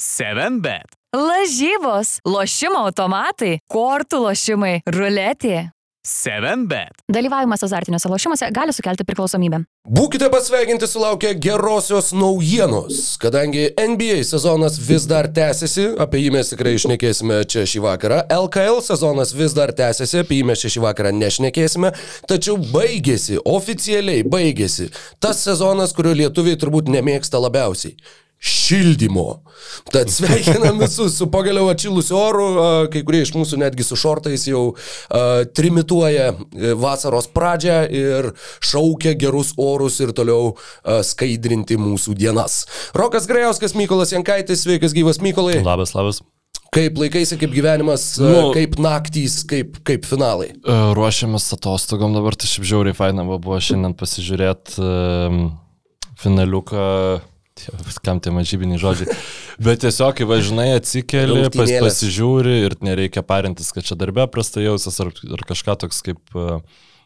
7bet. Lažybos, lošimo automatai, kortų lošimai, ruletė. 7bet. Dalyvavimas azartiniuose lošimuose gali sukelti priklausomybę. Būkite pasveikinti sulaukę gerosios naujienos, kadangi NBA sezonas vis dar tęsiasi, apie jį mes tikrai išnekėsime čia šį vakarą, LKL sezonas vis dar tęsiasi, apie jį mes čia šį vakarą nešnekėsime, tačiau baigėsi, oficialiai baigėsi tas sezonas, kurio lietuviai turbūt nemėgsta labiausiai šildymo. Tad sveikinam visus su pagaliau atšilusiu oru, kai kurie iš mūsų netgi su šortais jau trimituoja e, vasaros pradžią ir šaukia gerus orus ir toliau skaidrinti mūsų dienas. Rokas Grajauskas, Mykolas Jankaitis, sveikas gyvas Mykolai. Labas, labas. Kaip laikaisi, kaip gyvenimas, Nu. kaip naktys, kaip, kaip finalai. E, Ruošiamės atostogom dabar, tai šiaip žiauriai faina va buvo šiandien pasižiūrėti um, finaliuką. Kam tie mažybiniai žodžiai. Bet tiesiog, kai važinai, atsikeli, pas, pasižiūri ir nereikia parintis, kad čia darbė prastai jausias ar, ar kažką toks kaip, e,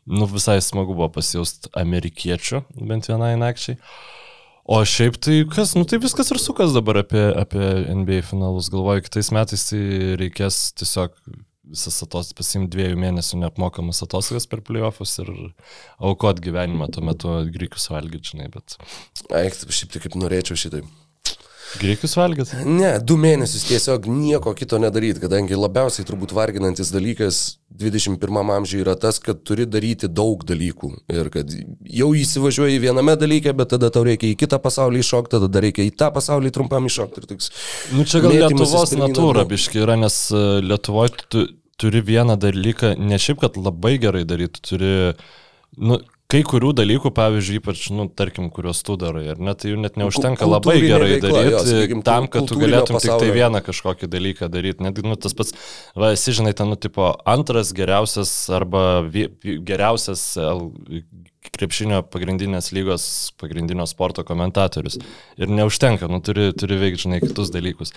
nu visai smagu buvo pasijausti amerikiečių, bent vienai nakčiai. O šiaip tai kas, nu tai viskas ir sukas dabar apie, apie NBA finalus. Galvoju, kitais metais tai reikės tiesiog visas atostogas pasimti dviejų mėnesių neapmokamas atostogas per playoffus ir aukot gyvenimą tuo metu greikius valgyti, žinai, bet Ai, šiaip tai kaip norėčiau šitai. Greikius valgyti. Ne, du mėnesius tiesiog nieko kito nedaryti, kadangi labiausiai turbūt varginantis dalykas 21 amžiuje yra tas, kad turi daryti daug dalykų ir kad jau įsivažiuoji viename dalyke, bet tada tau reikia į kitą pasaulį iššokti, tada reikia į tą pasaulį trumpam iššokti. Toks... Nu čia gal Lietuvos natūra biški yra, nes Lietuvoje tu turi vieną dalyką, ne šiaip, kad labai gerai daryti, tu turi, nu, kai kurių dalykų, pavyzdžiui, ypač, nu, tarkim, kuriuos tu darai, ar ne, tai jų net neužtenka labai gerai veikla, jo, daryti, sakykim, tam, kad tu galėtum tik tai pasaulio. vieną kažkokį dalyką daryti. Net, nu, tas pats, va, esi, žinai, ten, nu, tipo, antras geriausias arba vie- geriausias krepšinio pagrindinės lygos, pagrindinio sporto komentatorius. Ir neužtenka, nu, turi, turi veikti, žinai, kitus dalykus.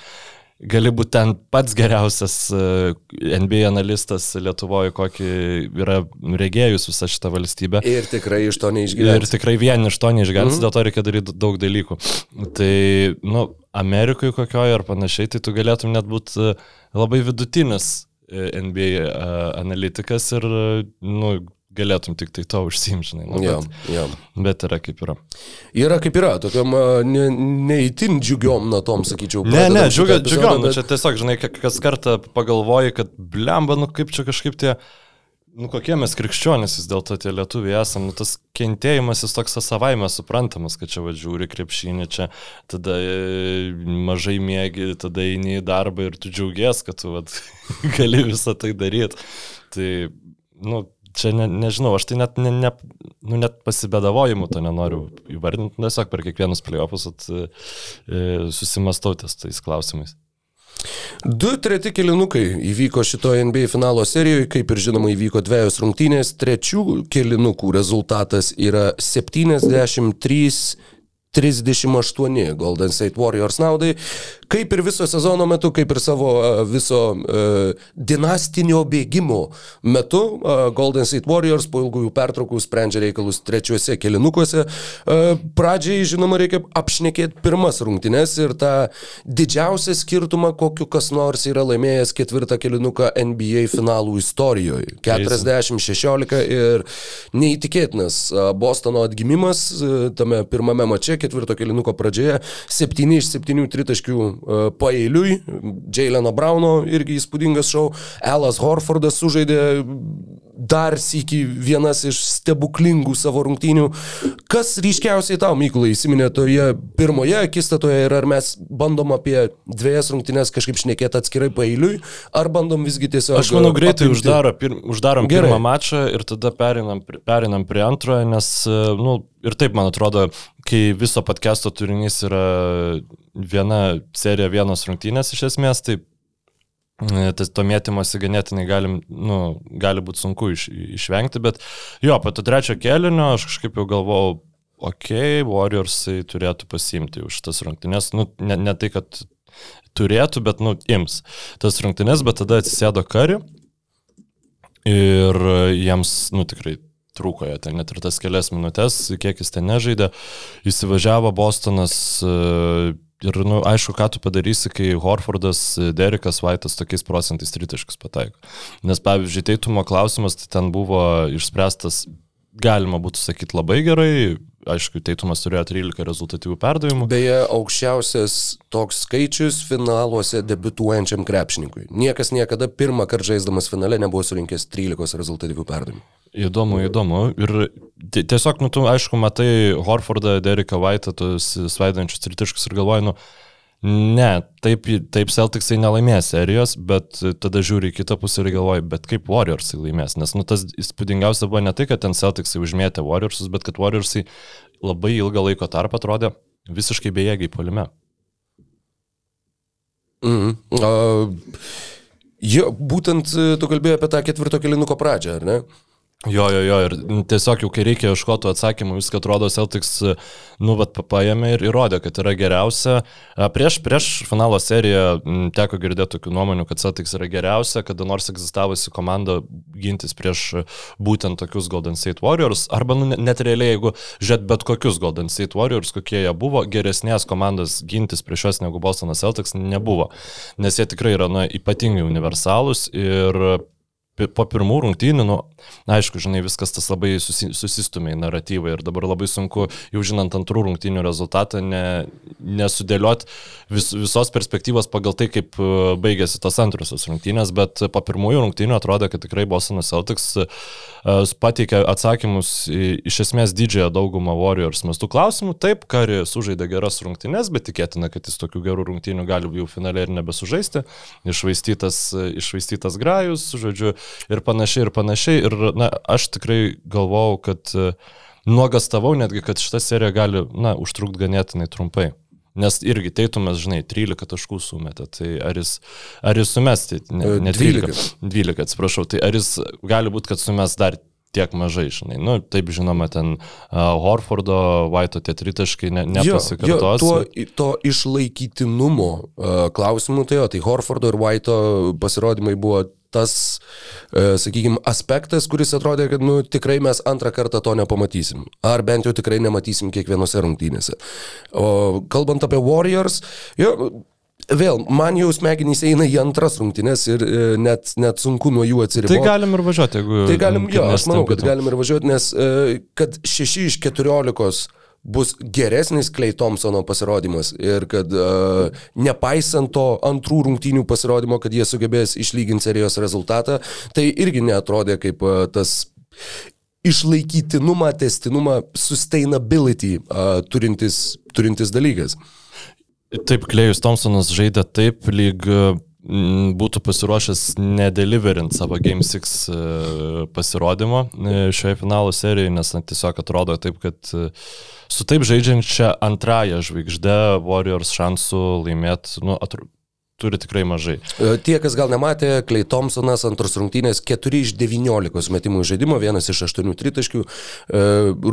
Gali būti ten pats geriausias e, NBA analistas Lietuvoje, kokį yra regėjus visą šitą valstybę. Ir tikrai iš to Ir neišgyventi. tikrai vien iš to neišgelbės, mm. dėl to reikia daryti daug dalykų. Tai, nu, Amerikoje kokioje ar panašiai, tai tu galėtum net būti labai vidutinis e, NBA e, analitikas ir, e, nu, galėtum tik tai to užsimžinai. Nu, Jo, bet, jo. bet yra kaip yra. Yra kaip yra, tokiam ne, neįtin džiugiom natom, sakyčiau. Ne, ne, epizodą, džiugiam, nu, bet- čia tiesiog, žinai, ka- kas kartą pagalvoji, kad blemba, nu kaip čia kažkaip tie, nu kokie mes krikščionys vis dėlto tie lietuviai esame, nu tas kentėjimas jis toks savaime suprantamas, kad čia važiuori krepšinį, čia tada e, mažai mėgi, tada eini į darbą ir tu džiaugies, kad tu vat, gali visą tai daryti. Tai, nu, čia ne, nežinau, aš tai net, ne, ne, nu, net pasibėdavojimų to nenoriu įvardinti, tiesiog per kiekvienus playoffus at, e, susimastau ties tais klausimais. Du treti kilinukai įvyko šitoje NBA finalo serijoje, kaip ir žinoma įvyko dviejos rungtynės. Trečių kilinukų rezultatas yra 73. 38 Golden State Warriors naudai, kaip ir viso sezono metu, kaip ir savo a, viso uh, dinastinio bėgimo metu, uh, Golden State Warriors po ilgųjų pertraukų sprendžia reikalus trečiuose kilinukuose. Uh, pradžiai, žinoma, reikia apšnekėti pirmas rungtynes ir tą didžiausią skirtumą, kokiu kas nors yra laimėjęs ketvirtą kilinuką NBA finalų istorijoje. 40-16 ir neįtikėtinas a, Bostono atgimimas a, tame pirmame mače, ketvirto kilinuko pradžioje, 7 iš 7 tritaškių a, paeiliui, Jaileno Brauno irgi įspūdingas šau, Elas Horfordas sužaidė dar sėki vienas iš stebuklingų savo rungtynių. Kas ryškiausiai tau, Mykolai, įsiminė toje pirmoje akistatoje ir ar mes bandom apie dviejas rungtynės kažkaip šnekėti atskirai paeiliui, ar bandom visgi tiesiog... Aš manau, greitai apimti- uždaro, pir, uždarom Gerai. pirmą mačą ir tada perinam, perinam prie antrojo, nes, e, nu, ir taip, man atrodo, kai viso podcast'o turinys yra viena serija, vienos rungtynės iš esmės, tai e, tas to mėtymosi ganėtinai galim, nu, gali būti sunku iš, išvengti, bet jo, po to trečio kelionio aš kažkaip jau galvojau, okei, okay, Warriorsai turėtų pasimti už tas rungtynės, nu, ne, ne tai, kad turėtų, bet, nu, ims tas rungtynės, bet tada atsisėdo kari ir jiems, nu, tikrai trūko jie ten net ir tas kelias minutės, kiek jis ten nežaidė. Įsivažiavo Bostonas, e, Ir, nu, aišku, ką tu padarysi, kai Horfordas, Derikas Vaitas tokiais procentais tritiškus pataiko. Nes, pavyzdžiui, teitumo klausimas tai ten buvo išspręstas, galima būtų sakyti, labai gerai. Aišku, teitumas turėjo 13 rezultatyvių perdavimų. Beje, aukščiausias toks skaičius finaluose debituojančiam krepšininkui. Niekas niekada pirmą kartą žaisdamas finale nebuvo surinkęs 13 rezultatyvių perdavimų. Įdomu, įdomu. Ir tiesiog, nu, tu, aišku, matai Horfordą, Deriką Vaitą, tuos svaidančius tritiškus ir galvoji, nu, ne, taip, taip Celticsai nelaimės serijos, bet tada žiūri į kitą pusę ir galvoji, bet kaip Warriorsai laimės. Nes, nu, tas įspūdingiausia buvo ne tai, kad ten Celticsai užmėtė Warriorsus, bet kad Warriorsai labai ilgą laiko tarpą atrodė visiškai bejėgiai polime. Mhm. Uh, jo, būtent tu kalbėjai apie tą ketvirto kilinuko pradžią, ar ne? Jo, jo, jo, ir tiesiog jau kai reikia ieškoti atsakymų, viską atrodo Celtics, nu, vat, paėmė ir įrodė, kad yra geriausia. Prieš, prieš finalo seriją teko girdėti tokių nuomonių, kad Celtics yra geriausia, kada nors egzistavusi komanda gintis prieš būtent tokius Golden State Warriors, arba nu, net realiai, jeigu žiūrėt bet kokius Golden State Warriors, kokie jie buvo, geresnės komandos gintis prieš juos negu Bostonas Celtics nebuvo, nes jie tikrai yra na, ypatingai universalūs ir po pirmų rungtynių, nu, aišku, žinai, viskas tas labai susi, susistumė į naratyvą ir dabar labai sunku, jau žinant antrų rungtynių rezultatą, ne, nesudėliot vis, visos perspektyvos pagal tai, kaip e, baigėsi tos antrosios rungtynės, bet po pirmųjų rungtynių atrodo, kad tikrai Bostonas Celtics uh, pateikė atsakymus į, iš esmės didžiąją daugumą Warriors mastų klausimų. Taip, Kari sužaidė geras rungtynės, bet tikėtina, kad jis tokių gerų rungtynių gali jau finaliai ir nebesužaisti. Išvaistytas, išvaistytas grajus, žodžiu, ir panašiai, ir panašiai. Ir na, aš tikrai galvojau, kad e, nuogastavau netgi, kad šita serija gali, na, užtrukti ganėtinai trumpai. Nes irgi teitumas, žinai, 13 taškų sumetė, tai ar jis, ar jis sumes, tai ne, ne 12, 12, atsiprašau, tai ar jis gali būti, kad sumes dar tiek mažai, žinai. Nu, taip žinoma, ten uh, Horfordo, Vaito tie tritaškai ne, nepasikartos. Jo, jo, to, to išlaikytinumo uh, klausimų, tai jo, tai Horfordo ir Vaito pasirodymai buvo tas, e, sakykime, aspektas, kuris atrodė, kad nu, tikrai mes antrą kartą to nepamatysim. Ar bent jau tikrai nematysim kiekvienose rungtynėse. O kalbant apie Warriors, jo, Vėl, man jau smegenys eina į antras rungtynes ir e, net, net sunku nuo jų atsiriboti. Tai galim ir važiuoti, jeigu... Tai galim, jo, aš manau, kad galim ir važiuoti, nes e, kad 6 iš 14 bus geresnis Klei Thompsono pasirodymas ir kad uh, nepaisant to antrų rungtynių pasirodymo, kad jie sugebės išlyginti serijos rezultatą, tai irgi netrodė kaip uh, tas išlaikytinumą, testinumą, sustainability uh, turintis, turintis dalykas. Taip, Klejus Thompsonas žaidė taip, lyg būtų pasiruošęs nedeliverint savo Game 6 pasirodymo šioje finalo serijoje, nes na, tiesiog atrodo taip, kad su taip žaidžiančia antrąją žvaigždę Warriors šansų laimėti, nu, atrodo turi tikrai mažai. E, tie, kas gal nematė, Klei Thompsonas antros rungtynės 4 iš 19 metimų žaidimo, vienas iš 8 tritaškių. E,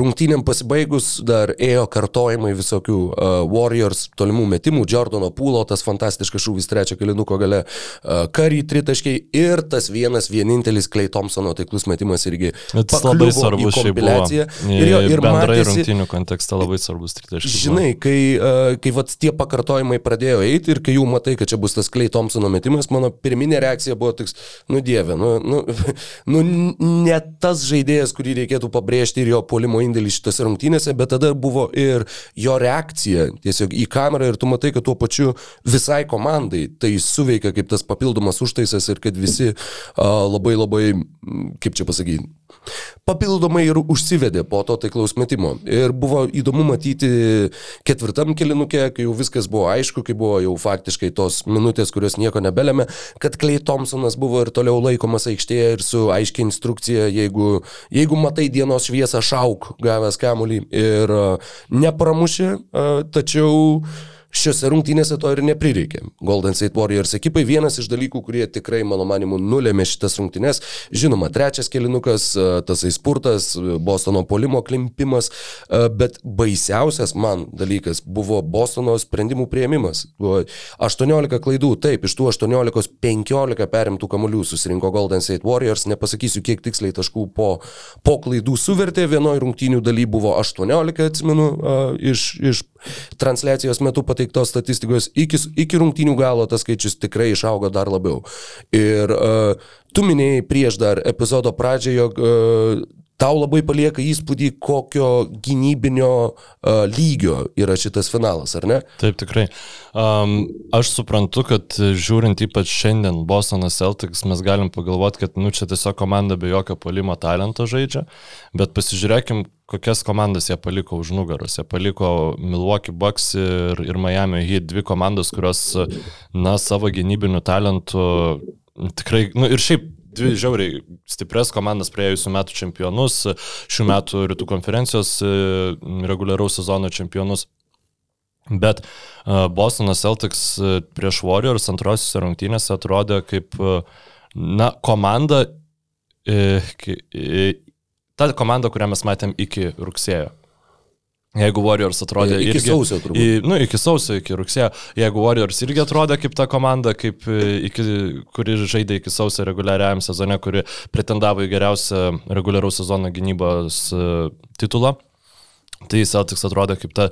rungtynėm pasibaigus dar ėjo kartojimai visokių e, Warriors tolimų metimų, Jordano Pūlo, tas fantastiškas šūvis trečio kilinuko gale, Kary tritaškiai ir tas vienas vienintelis Klei Thompsono taiklus metimas irgi. Tas labai svarbus šiaip buvo. Ir, jo, ir bendrai matėsi, rungtynių kontekste labai svarbus tritaškis. Žinai, kai, kai vat, tie pakartojimai pradėjo eiti ir kai jau matai, kad čia bus tas Klei Thompsono metimas, mano pirminė reakcija buvo toks, nu dieve, nu, nu, nu ne tas žaidėjas, kurį reikėtų pabrėžti ir jo polimo indėlį šitose rungtynėse, bet tada buvo ir jo reakcija tiesiog į kamerą ir tu matai, kad tuo pačiu visai komandai tai suveikia kaip tas papildomas užtaisas ir kad visi uh, labai labai, kaip čia pasakyti, papildomai ir užsivedė po to taiklaus metimo. Ir buvo įdomu matyti ketvirtam kilinukė, kai jau viskas buvo aišku, kai buvo jau faktiškai tos minutės, kurios nieko nebelėmė, kad Klei Thompsonas buvo ir toliau laikomas aikštėje ir su aiškia instrukcija, jeigu, jeigu matai dienos šviesą, šauk gavęs kamuolį ir nepramušė, tačiau Šiuose rungtynėse to ir neprireikė. Golden State Warriors ekipai vienas iš dalykų, kurie tikrai, mano manimu, nulėmė šitas rungtynės. Žinoma, trečias kelinukas, tasai spurtas, Bostono polimo klimpimas, bet baisiausias man dalykas buvo Bostono sprendimų prieimimas. Buvo 18 klaidų, taip, iš tų 18 15 perimtų kamuolių susirinko Golden State Warriors, nepasakysiu, kiek tiksliai taškų po, po klaidų suvertė, vienoje rungtynių daly buvo 18, atsimenu, iš, iš transliacijos metu pateiktos statistikos, iki, iki rungtynių galo tas skaičius tikrai išaugo dar labiau. Ir uh, tu minėjai prieš dar epizodo pradžią, jog uh, tau labai palieka įspūdį, kokio gynybinio uh, lygio yra šitas finalas, ar ne? Taip, tikrai. Um, aš suprantu, kad žiūrint ypač šiandien Bostonas Celtics, mes galim pagalvoti, kad nu, čia tiesiog komanda be jokio polimo talento žaidžia, bet pasižiūrėkim, kokias komandas jie paliko už nugaros. Jie paliko Milwaukee Bucks ir, ir Miami Heat, dvi komandos, kurios, na, savo gynybinių talentų tikrai, nu ir šiaip dvi žiauriai stipres komandas praėjusiu metu čempionus, šių metų rytų konferencijos e, reguliaraus sezono čempionus. Bet uh, Bostonas Celtics e, prieš Warriors antrosiuose rungtynėse atrodė kaip, na, komanda, e, e, ta komanda, kurią mes matėm iki rugsėjo. Jeigu Warriors atrodė iki irgi, sausio, turbūt. Į, nu, iki sausio, iki rugsėjo. Jeigu Warriors irgi atrodė kaip ta komanda, kaip, e, iki, kuri žaidė iki sausio reguliariajam sezone, kuri pretendavo į geriausią reguliaraus sezono gynybos uh, titulą. Tai Celtics atrodė kaip ta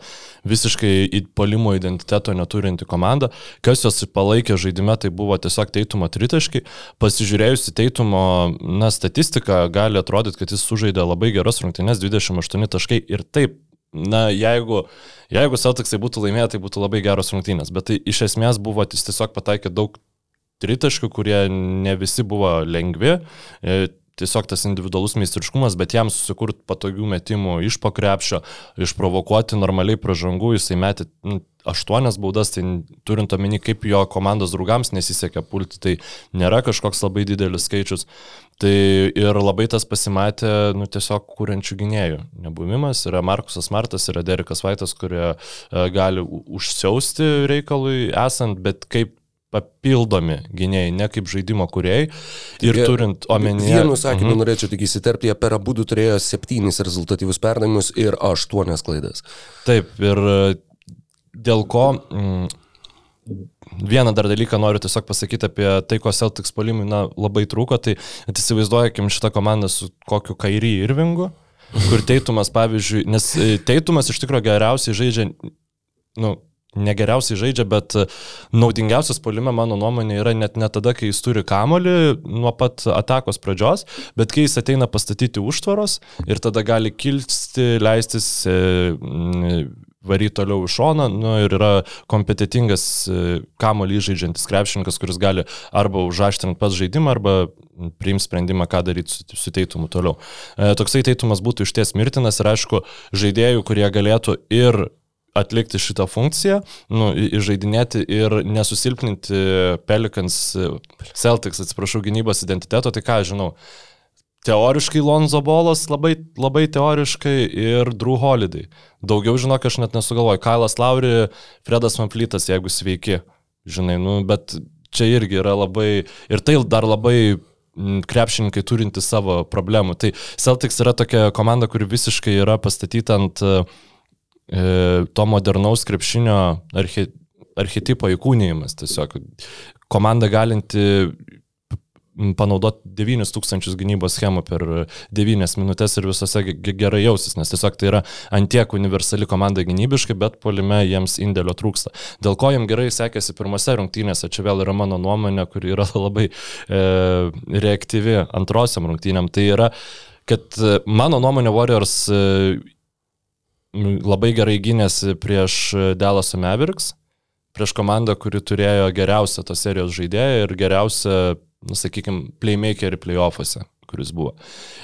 visiškai polimo identiteto neturinti komanda. Kas jos palaikė žaidime, tai buvo tiesiog teitumo tritaškai. Pasižiūrėjus į teitumo na, statistiką, gali atrodyti, kad jis sužaidė labai geras rungtynes, 28 taškai ir taip na, jeigu, jeigu Celticsai būtų laimėję, tai būtų labai geros rungtynės, bet tai iš esmės buvo, jis tiesiog pataikė daug tritaškių, kurie ne visi buvo lengvi, e, tiesiog tas individualus meistriškumas, bet jam susikurti patogių metimų iš pakrepšio, išprovokuoti normaliai pražangų, jisai metė nu, aštuonias baudas, tai turint omeny, kaip jo komandos draugams nesisekė pulti, tai nėra kažkoks labai didelis skaičius. Tai ir labai tas pasimatė, nu, tiesiog kūrenčių gynėjų nebuvimas. Yra Markusas Martas, yra Derikas Vaitas, kurie e, gali užsiausti reikalui esant, bet kaip papildomi gynėjai, ne kaip žaidimo kuriejai. Ir Jie- turint omenyje... Vienu sakiniu mhm. norėčiau tik įsiterpti, jie per abu turėjo septynis rezultatyvius perdavimus ir aštuonias klaidas. Taip, ir e, dėl ko... Mm, Vieną dar dalyką noriu tiesiog pasakyti apie tai, ko Celtics polimui na, labai trūko, tai įsivaizduojakim šitą komandą su kokiu Kairį Irvingu, kur Teitumas, pavyzdžiui, nes e, Teitumas iš tikrųjų geriausiai žaidžia, nu, negeriausiai žaidžia, bet e, naudingiausias polime, mano nuomonė, yra net ne tada, kai jis turi kamolį nuo pat atakos pradžios, bet kai jis ateina pastatyti užtvaros ir tada gali kilsti, leistis, e, varyti toliau iš šoną, nu, ir yra kompetitingas e, kamolį žaidžiantis krepšininkas, kuris gali arba užaštrinti pats žaidimą, arba priims sprendimą, ką daryti su, su teitumu toliau. E, toksai teitumas būtų išties mirtinas ir aišku, žaidėjų, kurie galėtų ir atlikti šitą funkciją, nu, į- įžaidinėti ir nesusilpninti Pelikans, Celtics, atsiprašau, gynybos identiteto, tai ką žinau. Teoriškai Lonzo Bolas, labai, labai teoriškai ir Drew Holiday. Daugiau, žinok, aš net nesugalvoju. Kailas Lauri, Fredas Manflytas, jeigu sveiki, žinai, nu, bet čia irgi yra labai, ir tai dar labai mm, krepšininkai turinti savo problemų. Tai Celtics yra tokia komanda, kuri visiškai yra pastatyta ant e, to modernaus krepšinio archi, archetipo įkūnyjimas. Tiesiog komanda galinti panaudoti 9000 gynybos schemų per 9 minutės ir visose ge- ge- gerai jausis, nes tiesiog tai yra antiek universali komanda gynybiškai, bet polime jiems indėlio trūksta. Dėl ko jiems gerai sekėsi pirmose rungtynėse, čia vėl yra mano nuomonė, kuri yra labai e, reaktyvi antrosiam rungtynėm, tai yra, kad e, mano nuomonė Warriors e, labai gerai gynėsi prieš Dallas Mavericks, prieš komandą, kuri turėjo geriausią tos serijos žaidėją ir geriausią, nu, sakykime, playmakerį playoffuose kuris buvo.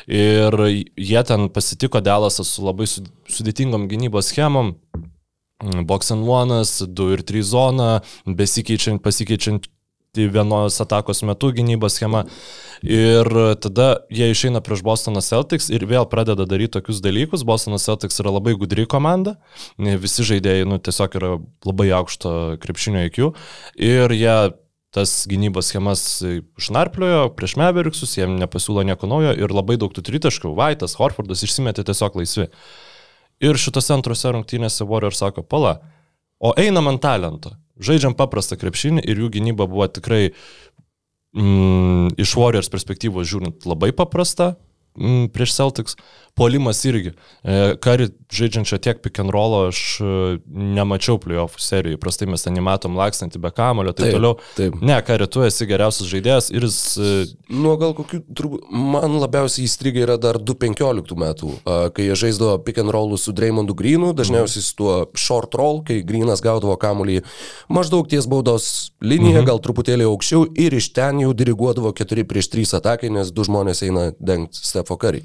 Ir jie ten pasitiko Delasą su labai su- sudėtingom gynybos schemom. Box and one, 2 ir 3 zona, besikeičiant, pasikeičiant vienos atakos metu gynybos schema. Ir tada jie išeina prieš Bostoną Celtics ir vėl pradeda daryti tokius dalykus. Bostonas Celtics yra labai gudri komanda, visi žaidėjai nu, tiesiog yra labai aukšto krepšinio IQ ir jie tas gynybos schemas išnarpliojo prieš Meveriksus, jiem nepasiūlo nieko naujo ir labai daug tų tritaškų, Vaitas, Horfordas išsimetė tiesiog laisvi. Ir šitose antrose rungtynėse Warrior sako, pala, o einam ant talento. Žaidžiam paprastą krepšinį ir jų gynyba buvo tikrai mm, iš Warriors perspektyvos žiūrint labai paprasta. M, prieš Celtics, polimas irgi. E, Kari žaidžiančio tiek pick and rollo aš e, nemačiau playoff serijų. Prastai mes ten nematom lakstantį be kamulio, taip, Taip, toliau. taip. Ne, Kari, tu esi geriausias žaidėjas ir jis... e, Nu, gal kokių, turbūt, man labiausiai įstrigę yra dar 2015 metų, kai jie žaisdavo pick and rollų su Dreymondu Greenu, dažniausiai su tuo short roll, kai Greenas gaudavo kamuolį maždaug ties baudos liniją, mhm. gal truputėlį aukščiau ir iš ten jau diriguodavo 4 prieš 3 atakai, nes du žmonės eina dengti Stefo Curry.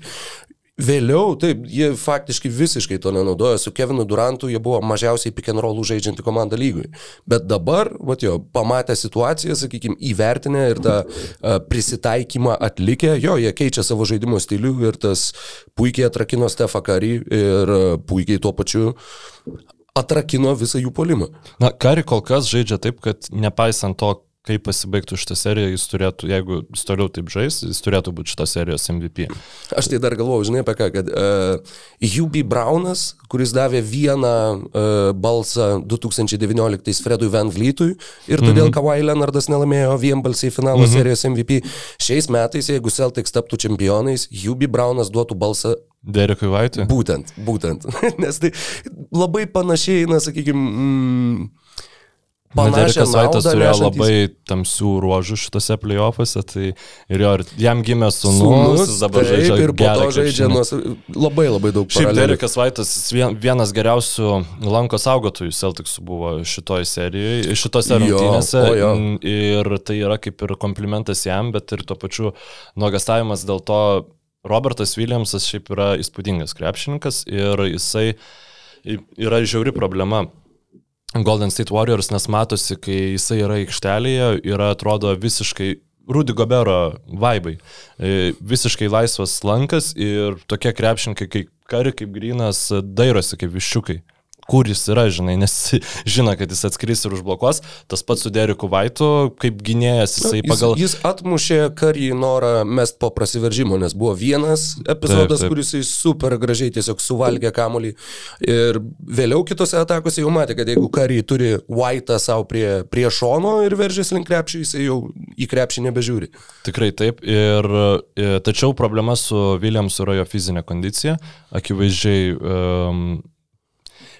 Vėliau, taip, jie faktiškai visiškai to nenaudoja. Su Kevinu Durantu jie buvo mažiausiai pick and rollų žaidžianti komanda lygui. Bet dabar, vat jo, pamatę situaciją, sakykime, įvertinę ir tą uh, prisitaikymą atlikę, jo, jie keičia savo žaidimo stilių ir tas puikiai atrakino Stefą Karį ir uh, puikiai tuo pačiu atrakino visą jų polimą. Na, Kari kol kas žaidžia taip, kad nepaisant to, kaip pasibaigtų šitą seriją, jis turėtų, jeigu jis toliau taip žais, jis turėtų būti šitos serijos MVP. Aš tai dar galvoju, žinai apie ką, kad uh, UB Brownas, kuris davė vieną uh, balsą 2019 Fredui Van Vlytui ir todėl mm -hmm. Kawhi Leonardas nelaimėjo vienbalsiai finalo mm -hmm. serijos MVP, šiais metais, jeigu Celtics taptų čempionais, UB Brownas duotų balsą Derekui Vaitui. Būtent, būtent. Nes tai labai panašiai, na, sakykime, mm, Derikas Vaitas turėjo nešantys- labai tamsių ruožų šitose playoffuose, tai ir jo, ir jam gimė sūnus, jis dabar taip, žaidžia ir po to žaidžia nuos, labai labai daug Šiaip paralelių. Derikas Vaitas vienas geriausių lankos saugotojų Celticsų buvo šitoj serijoje, šitose Jo, rungtynėse. jo. Mm, Ir tai yra kaip ir komplimentas jam, bet ir tuo pačiu nuogastavimas dėl to, Robertas Williamsas šiaip yra įspūdingas krepšininkas ir jisai yra žiauri problema. Golden State Warriors, nes matosi, kai jisai yra aikštelėje, yra atrodo visiškai Rudy Gobero vaibai. E, Visiškai laisvas lankas ir tokie krepšininkai kaip Kari, kaip Grinas, dairosi kaip viščiukai. Kur jis yra, žinai, nes žino, kad jis atskris ir užblokuos. Tas pats su Deriku Vaitu, kaip gynėjas, jisai Jis, pagal... jis atmušė karį norą mest po prasiveržimo, nes buvo vienas epizodas, Taip, taip. kuris jis super gražiai tiesiog suvalgė kamolį. Ir vėliau kitose atakose jau matė, kad jeigu karį turi White'ą savo prie, prie šono ir veržėsi link krepšį, jisai jau į krepšį nebežiūri. Tikrai taip. Ir, e, tačiau problema su Williamsu yra jo fizinė kondicija. Akivaizdžiai um,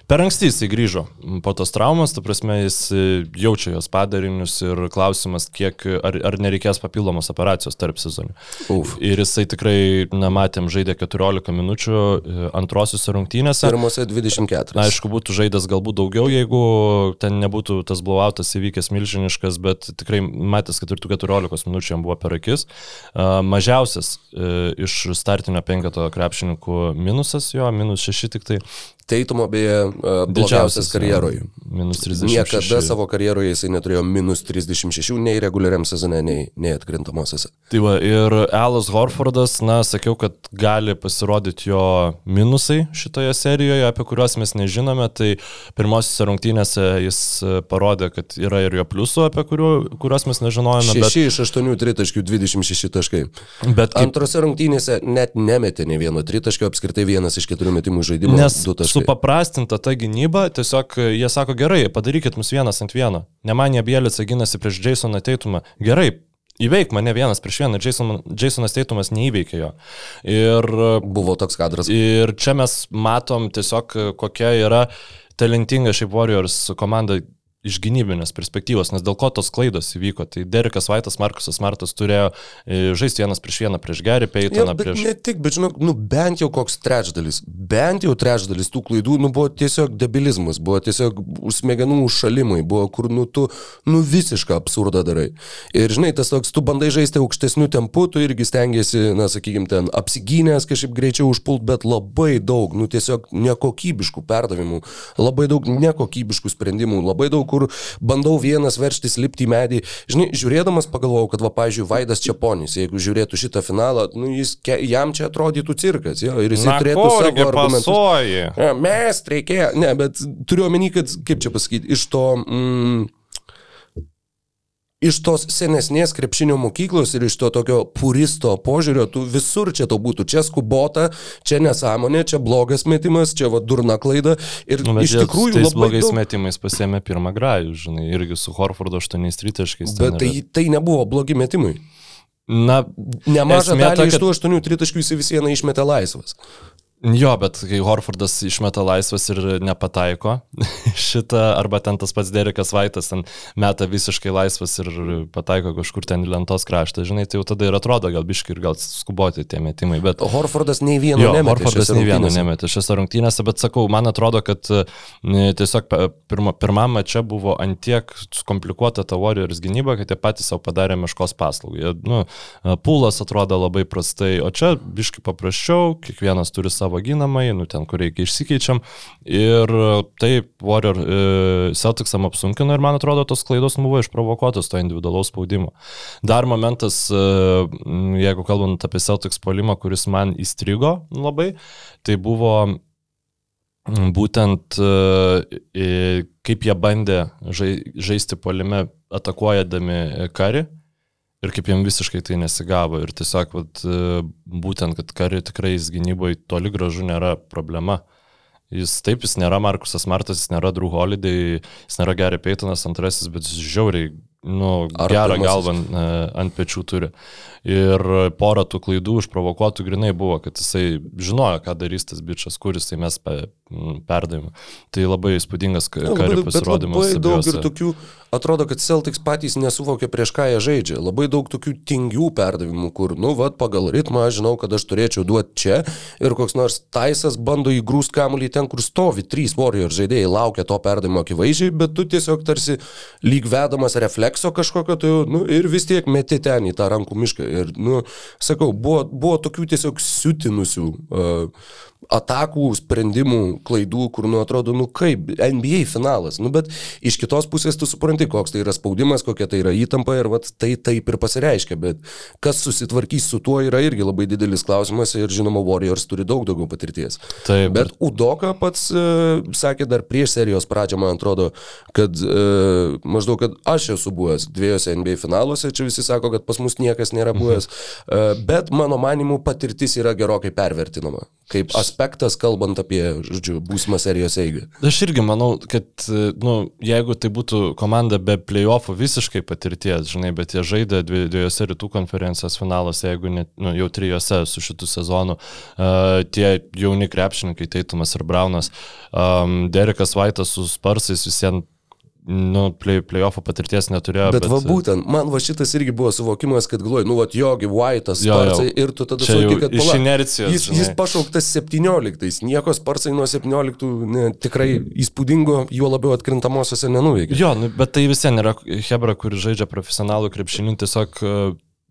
per anksti jisai grįžo po tos traumos, ta prasme jis e, jaučia jos padarinius ir klausimas, kiek, ar, ar nereikės papildomos operacijos tarp sezonių. Uf. Ir jisai tikrai, na, matėm, žaidė 14 minučių e, antrosiuose rungtynėse. Pirmose 24. Na, aišku, būtų žaidęs galbūt daugiau, jeigu ten nebūtų tas blowoutas įvykęs milžiniškas, bet tikrai matęs, kad ir tų 14 minučių jam buvo per akis. A, Mažiausias e, iš startinio penketo krepšininkų minusas jo, minus 6 tik tai. Teitumo beje e, blogiausias karjeroje. Minus 36. Niekada savo karjeroje jisai neturėjo minus 36, nei reguliariam sezone, nei, nei atkrintamosiose. Tai va, ir Alas Horfordas, na, sakiau, kad gali pasirodyti jo minusai šitoje serijoje, apie kuriuos mes nežinome. Tai pirmosiose rungtynėse jis e, parodė, kad yra ir jo pliusų, apie kurių, kuriuos mes nežinojome. 6 Bet, iš 8 tritaškių, 26 taškai. bet kaip, Antrose rungtynėse net nemetė ne vieno tritaškio, apskritai vienas iš keturių metimų žaidimo. Nes supaprastinta ta gynyba, tiesiog e, jie sako, gerai, padarykit mus vienas ant vieno. Nemanė Bielica gynasi prieš Jasoną Teitumą. Gerai, įveik mane vienas prieš vieną, Jason, Jasonas Teitumas neįveikė jo. Ir, Buvo toks kadras. ir čia mes matom tiesiog, e, kokia yra talentinga šiaip Warriors komanda iš gynybinės perspektyvos, nes dėl ko tos klaidos įvyko. Tai Derekas Vaitas, Markusas Martas turėjo e, žaisti vienas prieš vieną prieš Gerį Peitoną, bet prieš... ne tik, bet žinok, nu, bent jau koks trečdalis, bent jau trečdalis tų klaidų, nu, buvo tiesiog debilizmas, buvo tiesiog smegenų užšalimai, buvo kur, nu, tu, nu, visišką absurdą darai. Ir, žinai, tas toks, tu bandai žaisti aukštesnių tempų, tu irgi stengiasi, na, sakykime, ten apsigynęs kažkaip greičiau užpult, bet labai daug, nu, tiesiog nekokybiškų perdavimų, labai daug nekokybiškų sprendimų, labai daug, kur bandau vienas verštis lipti į medį. Žinai, žiūrėdamas pagalvojau, kad, va, pavyzdžiui, Vaidas Čiaponis, jeigu žiūrėtų šitą finalą, nu, jis, jam čia atrodytų cirkas, jo, ir jis turėtų savo argumentus. Ja, mes reikėjo, ne, bet turiu omeny, kad, kaip čia pasakyti, iš to... Mm, Iš tos senesnės krepšinio mokyklos ir iš to tokio puristo požiūrio, tu visur čia to būtų. Čia skubota, čia nesąmonė, čia blogas metimas, čia va durna klaida. Ir Nu, iš tikrųjų tais blogais daug... metimais pasėmė pirmą grajų, žinai, irgi su Horfordo 8 tritaškais. Bet tai, tai nebuvo blogi metimai. Na, Nemažą esmė dalį ta, iš kad- tų aštuonių tritaškių jis vis vieną išmetė laisvas. Jo, bet kai Horfordas išmeta laisvas ir nepataiko šitą, arba ten tas pats Derekas Vaitas ten meta visiškai laisvas ir pataiko kažkur ten į lentos kraštą, žinai, tai jau tada ir atrodo gal biški ir gal skuboti tie metimai, bet... Horfordas nei vieno Jo, nemetė. Horfordas nei vieno nemetė šiose rungtynėse, bet sakau, man atrodo, kad e, tiesiog pirma, pirmam čia buvo antiek komplikuota ta Warriors gynyba, kad jie patys savo padarė meškos paslaugą. Nu, e, pūlas atrodo labai prastai, o čia biški paprasčiau, kiekvienas turi savo ginamąjį, nu ten, kur reikia išsikeičiam. Ir e, taip, Warrior e, Celticsam apsunkino ir man atrodo, tos klaidos buvo išprovokuotos to individualaus spaudimo. Dar momentas, e, jeigu kalbant apie Celtics polimą, kuris man įstrigo labai, tai buvo būtent kaip jie bandė žai- žaisti polime atakuojadami karį ir kaip jiem visiškai tai nesigavo. Ir tiesiog vat, e, būtent, kad karį tikrai jis gynyboje toli gražu nėra problema. Jis taip, jis nėra Markusas Martas, jis nėra Drew Holiday, jis nėra Gary Paytonas antrasis, bet jis žiauriai, nu, Ar gerą galvą ant, e, ant pečių turi. Ir porą tų klaidų išprovokuotų grinai buvo, kad jisai žinojo, ką darys tas bičias, kuris tai mes pe, m, perdavėme. Tai labai įspūdingas ka- Jo, karių labai- bet pasirodymas. Labai daug ir abiejose. tokių, atrodo, kad Celtics patys nesuvokia prieš ką jie žaidžia. Labai daug tokių tingių perdavimų, kur, nu, vad, pagal ritmą aš žinau, kad aš turėčiau duoti čia ir koks nors taisas bando įgrūst kamuolį ten, kur stovi trys Warrior žaidėjai, laukia to perdavimo akivaizdžiai, bet tu tiesiog tarsi lyg vedamas reflekso kažkokio, jau, nu, ir vis tiek meti ten į tą rankų mišką. Ir, nu, sakau, buvo, buvo tokių tiesiog siutinusių uh, atakų, sprendimų, klaidų, kur, nu, atrodo, nu kaip, NBA finalas. Nu, bet iš kitos pusės tu supranti, koks tai yra spaudimas, kokia tai yra įtampa ir vat, tai taip ir pasireiškia. Bet kas susitvarkys su tuo yra irgi labai didelis klausimas ir, žinoma, Warriors turi daug daugiau patirties. Taip, Bet Udoka pats e, sakė dar prieš serijos pradžią, man atrodo, kad e, maždaug, kad aš esu buvęs dviejose NBA finaluose, čia visi sako, kad pas mus niekas nėra buvęs, e, bet mano manimu patirtis yra gerokai pervertinama. Kaip aspektas, kalbant apie, žodžiu, būsimą serijos eigą. Aš irgi manau, kad, nu, jeigu tai būtų komanda be playoffų visiškai patirties, žinai, bet jie žaidė dvi, dviejose rytų konferencijos finaluose, jeigu net, nu, jau trijose su šitų sezonu, uh, tie jauni krepšininkai, Teitumas ir Braunas, um, Derekas Vaitas su Sparsais visiems, nu, play, playoffų patirties neturėjo. Bet, bet va būtent, man va šitas irgi buvo suvokimas, kad galvoju, nu, va, jogi, White'as, Jo, jo. Sparsai ir tu tada suvoki, kad pala, inercijos, Jis, žinai. jis pašauktas 17, nieko Sparsai nuo 17 ne, tikrai įspūdingo, juo labiau atkrintamosiose nenuveikė. Jo, nu, bet tai visien yra Hebra, kuris žaidžia profesionalų krepšinį, tiesiog, e,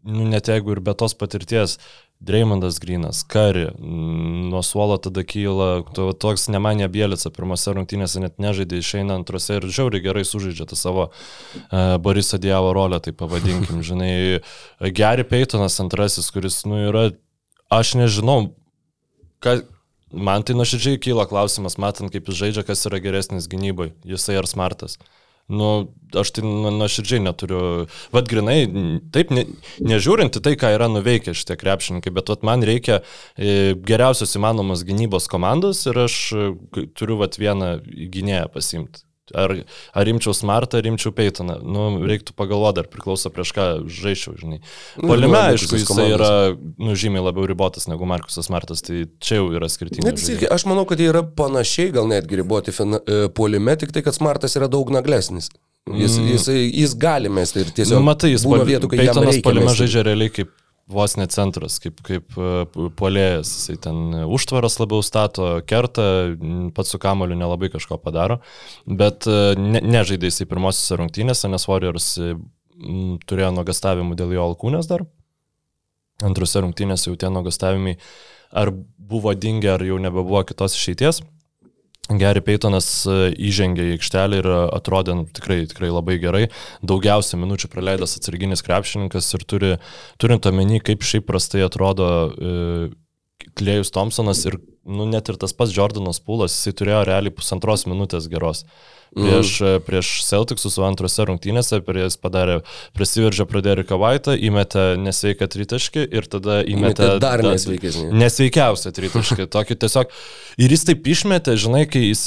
nu, net jeigu ir be tos patirties, Dreimondas Grinas, Kari, mm, nuo suolo tada kyla, to, toks nemanė Bielica, pirmose rungtynėse net nežaidė, išeina antrose ir žiauriai gerai sužaidžia tą savo uh, Borisą Dievo rolę, tai pavadinkim, žinai, Gary Paytonas antrasis, kuris, nu, yra, aš nežinau, ką, man tai nuoširdžiai kyla klausimas, matant, kaip jis žaidžia, kas yra geresnis gynybai, jisai ar smartas. Nu, aš tai nu- nuoširdžiai neturiu. Vat grinai, taip, ne, nežiūrint į tai, ką yra nuveikę šitie krepšininkai, bet vat man reikia e, geriausios įmanomos gynybos komandos ir aš e, turiu vat vieną gynėją pasimti. Ar, ar imčiau Smartą, ar imčiau Peytoną. Nu, reiktų pagalvoti, ar priklauso prieš ką žaičiau, žinai. Nu, Polime, aišku, komandos. yra nu, žymiai labiau ribotas negu Markusas Smartas, tai čia jau yra skirtingai. Net jis irgi, aš manau, kad jie yra panašiai, gal netgi riboti fina- e, puolime, tik tai, kad Smartas yra daug naglesnis. Jis, mm. jis, jis gali mesti ir tiesiog Nu, matai, jis būna vietų, kai Peytonas reikia polime žaidžia realiai kaip vos ne centras, kaip, kaip e, puolėjas. Jisai ten užtvaras labiau stato, kerta, pats su kamoliu nelabai kažko padaro, bet e, ne, nežaidė jisai pirmosiose rungtynėse, nes Warriors e, turėjo nuogastavimų dėl jo alkūnės dar. Antrose rungtynėse jau tie nuogastavimai ar buvo dingę, ar jau nebebuvo kitos išeities. Gary Paytonas e, įžengė į aikštelę ir e, atrodė nu, tikrai, tikrai labai gerai. Daugiausia minučių praleidęs atsarginis krepšininkas ir turi, turint omeny, kaip šiaip prastai atrodo e, Klėjus Thompsonas ir nu, net ir tas pats Jordanas Pūlas, jisai turėjo realiai pusantros minutės geros. Prieš, mm. prieš Celticsus antrose rungtynėse, prieš padarė, prasiveržė pro Deriką Vaitą, įmetė nesveiką tritaškį ir tada įmetė... įmetė dar nesveikesnį. Nesveikiausią tritaškį. Tokį tiesiog... Ir jis taip išmetė, žinai, kai jis,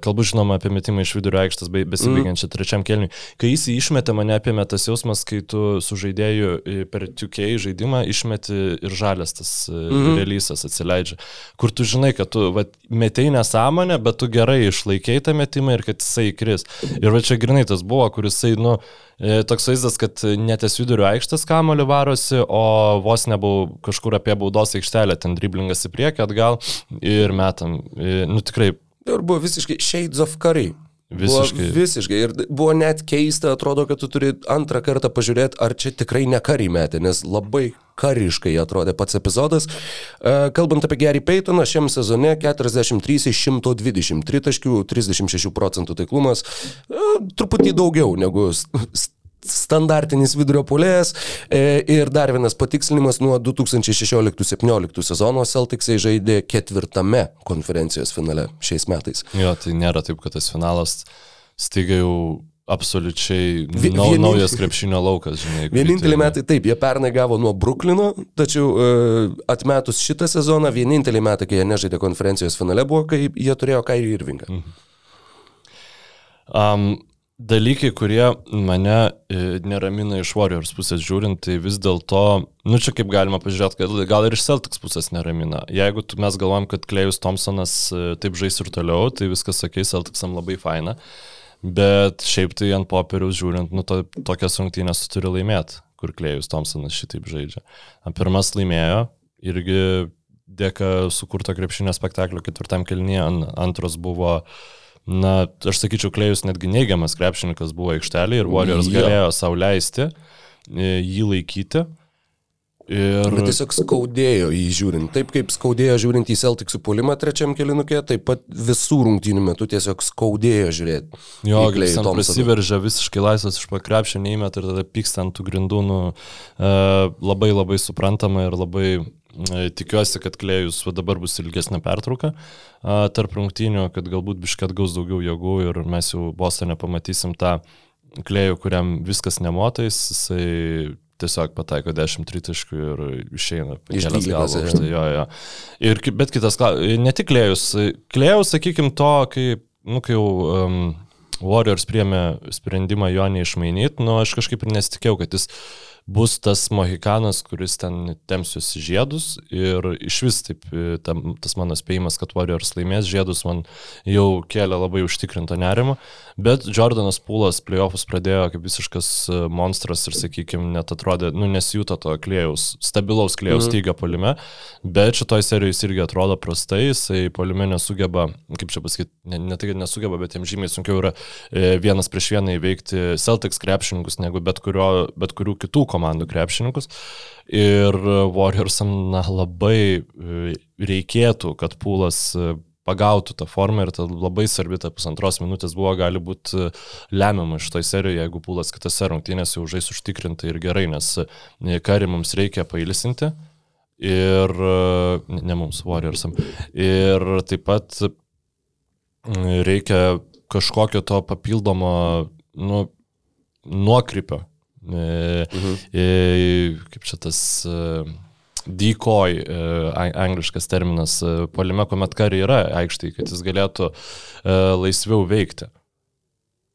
kalbu žinoma apie metimą iš vidurio aikštės besibaigiančią mm. trečiam kelniui, kai jis išmetė, mane apėmė tas jausmas, kai tu su žaidėju per 2K žaidimą išmeti ir žalės tas mm. relysas atsileidžia. Kur tu žinai, kad tu vat, metei nesąmonę, bet tu gerai išlaikėjai tą metimą ir kad jisai kris. Ir va čia grinai tas buvo, kuris nu, e, toks vaizdas, kad neties vidurio aikštės kamoliu varosi, o vos nebuvau kažkur apie baudos aikštelę, ten driblingas į priekį atgal ir metam. E, nu tikrai. Ir buvo visiškai Shades of Curry. Visiškai. Buvo visiškai. Ir buvo net keista, atrodo, kad tu turi antrą kartą pažiūrėti, ar čia tikrai ne karį metė, nes labai kariškai atrodė pats epizodas. E, kalbant apie Gary Paytoną, šiam sezone 43 iš 123 taškių, 36 procentų taiklumas, e, truputį daugiau negu standartinis vidurio polėjas. E, ir dar vienas patikslinimas nuo 2016-2017 sezono Celticsai žaidė ketvirtame konferencijos finale šiais metais. Jo, tai nėra taip, kad tas finalas staiga jau absoliučiai nau, vienin... naujas krepšinio laukas, žinai. Vieninteliai metai taip, jie pernai gavo nuo Bruklino, tačiau uh, atmetus šitą sezoną, vieninteliai metai, kai jie nežaidė konferencijos finale, buvo, kai jie turėjo Kairį Irvingą. Mhm. Um, dalykai, kurie mane e, neramina iš Warriors pusės žiūrint, tai vis dėlto, nu čia kaip galima pažiūrėti, kad gal ir iš Celtics pusės neramina. Jeigu mes galvom, kad Klejus Thompsonas e, taip žais ir toliau, tai viskas sakė, Celticsam labai faina. Bet šiaip tai ant popieriaus žiūrint, nu to, tokias rungtynės tu turi laimėti, kur Klejus Thompsonas šitaip žaidžia. Pirmas laimėjo, irgi dėka sukurto krepšinio spektaklio ketvirtam kelnyje, antras buvo uh, Na, aš sakyčiau, Klejus netgi neigiamas krepšininkas buvo aikštelė ir Warriors ja. galėjo sauliaisti e, jį laikyti. Ir... Bet tiesiog skaudėjo jį žiūrint. Taip kaip skaudėjo žiūrint į Celticsų puolimą trečiam kilinukė, taip pat visų rungtynių metu tiesiog skaudėjo žiūrėti. Jo, jis ten prasiveržia visiškai laisvas iš pakrepšio, neįmet ir tada pyksta ant tų grindų. Nu, e, labai labai suprantama ir labai tikiuosi, kad Klėjus dabar bus ilgesnė pertrauka tarp rungtynių, kad galbūt biškat gaus daugiau jėgų ir mes jau Bostone pamatysim tą Klėjų, kuriam viskas nemotais, jisai tiesiog pataiko 10 tritaškų ir išeina. Išdėlės galvą. Tai, jo, jo. Ir, bet kitas, ne tik Klėjus, Klėjus, sakykim, to, kai, nu, kai jau um, Warriors priemė sprendimą jo neišmainyti, nu, aš kažkaip ir nesitikėjau, kad jis bus tas mohikanas, kuris ten temsius žiedus ir iš vis taip e, tam, tas mano spėjimas, kad Warriors laimės žiedus man jau kėlė labai užtikrintą nerimą, bet Jordanas Pūlas playoffus pradėjo kaip visiškas e, monstras ir, sakykime, net atrodė, nu, nesijuto to klėjaus, stabilaus klėjaus mm. tygio polime, bet šitoj serijoje jis irgi atrodo prastai, jisai polime nesugeba, kaip čia pasakyti, ne, ne tai, kad nesugeba, bet jiems žymiai sunkiau yra e, vienas prieš vieną įveikti Celtics krepšininkus negu bet, kurio, bet kurių kitų komandų krepšininkus. Ir Warriorsam na, labai e, reikėtų, kad pūlas e, pagautų tą formą ir ta labai svarbi ta pusantros minutės buvo gali būti e, lemiama iš toj serijoje, jeigu pūlas kitose rungtynėse jau žais užtikrintai ir gerai, nes karį mums reikia pailisinti ir ne mums, Warriorsam. Ir taip pat reikia kažkokio to papildomo nu, nuokrypio Mhm. Kaip čia tas decoy, angliškas terminas, polime, kuomet kariai yra aikštai, kad jis galėtų laisviau veikti.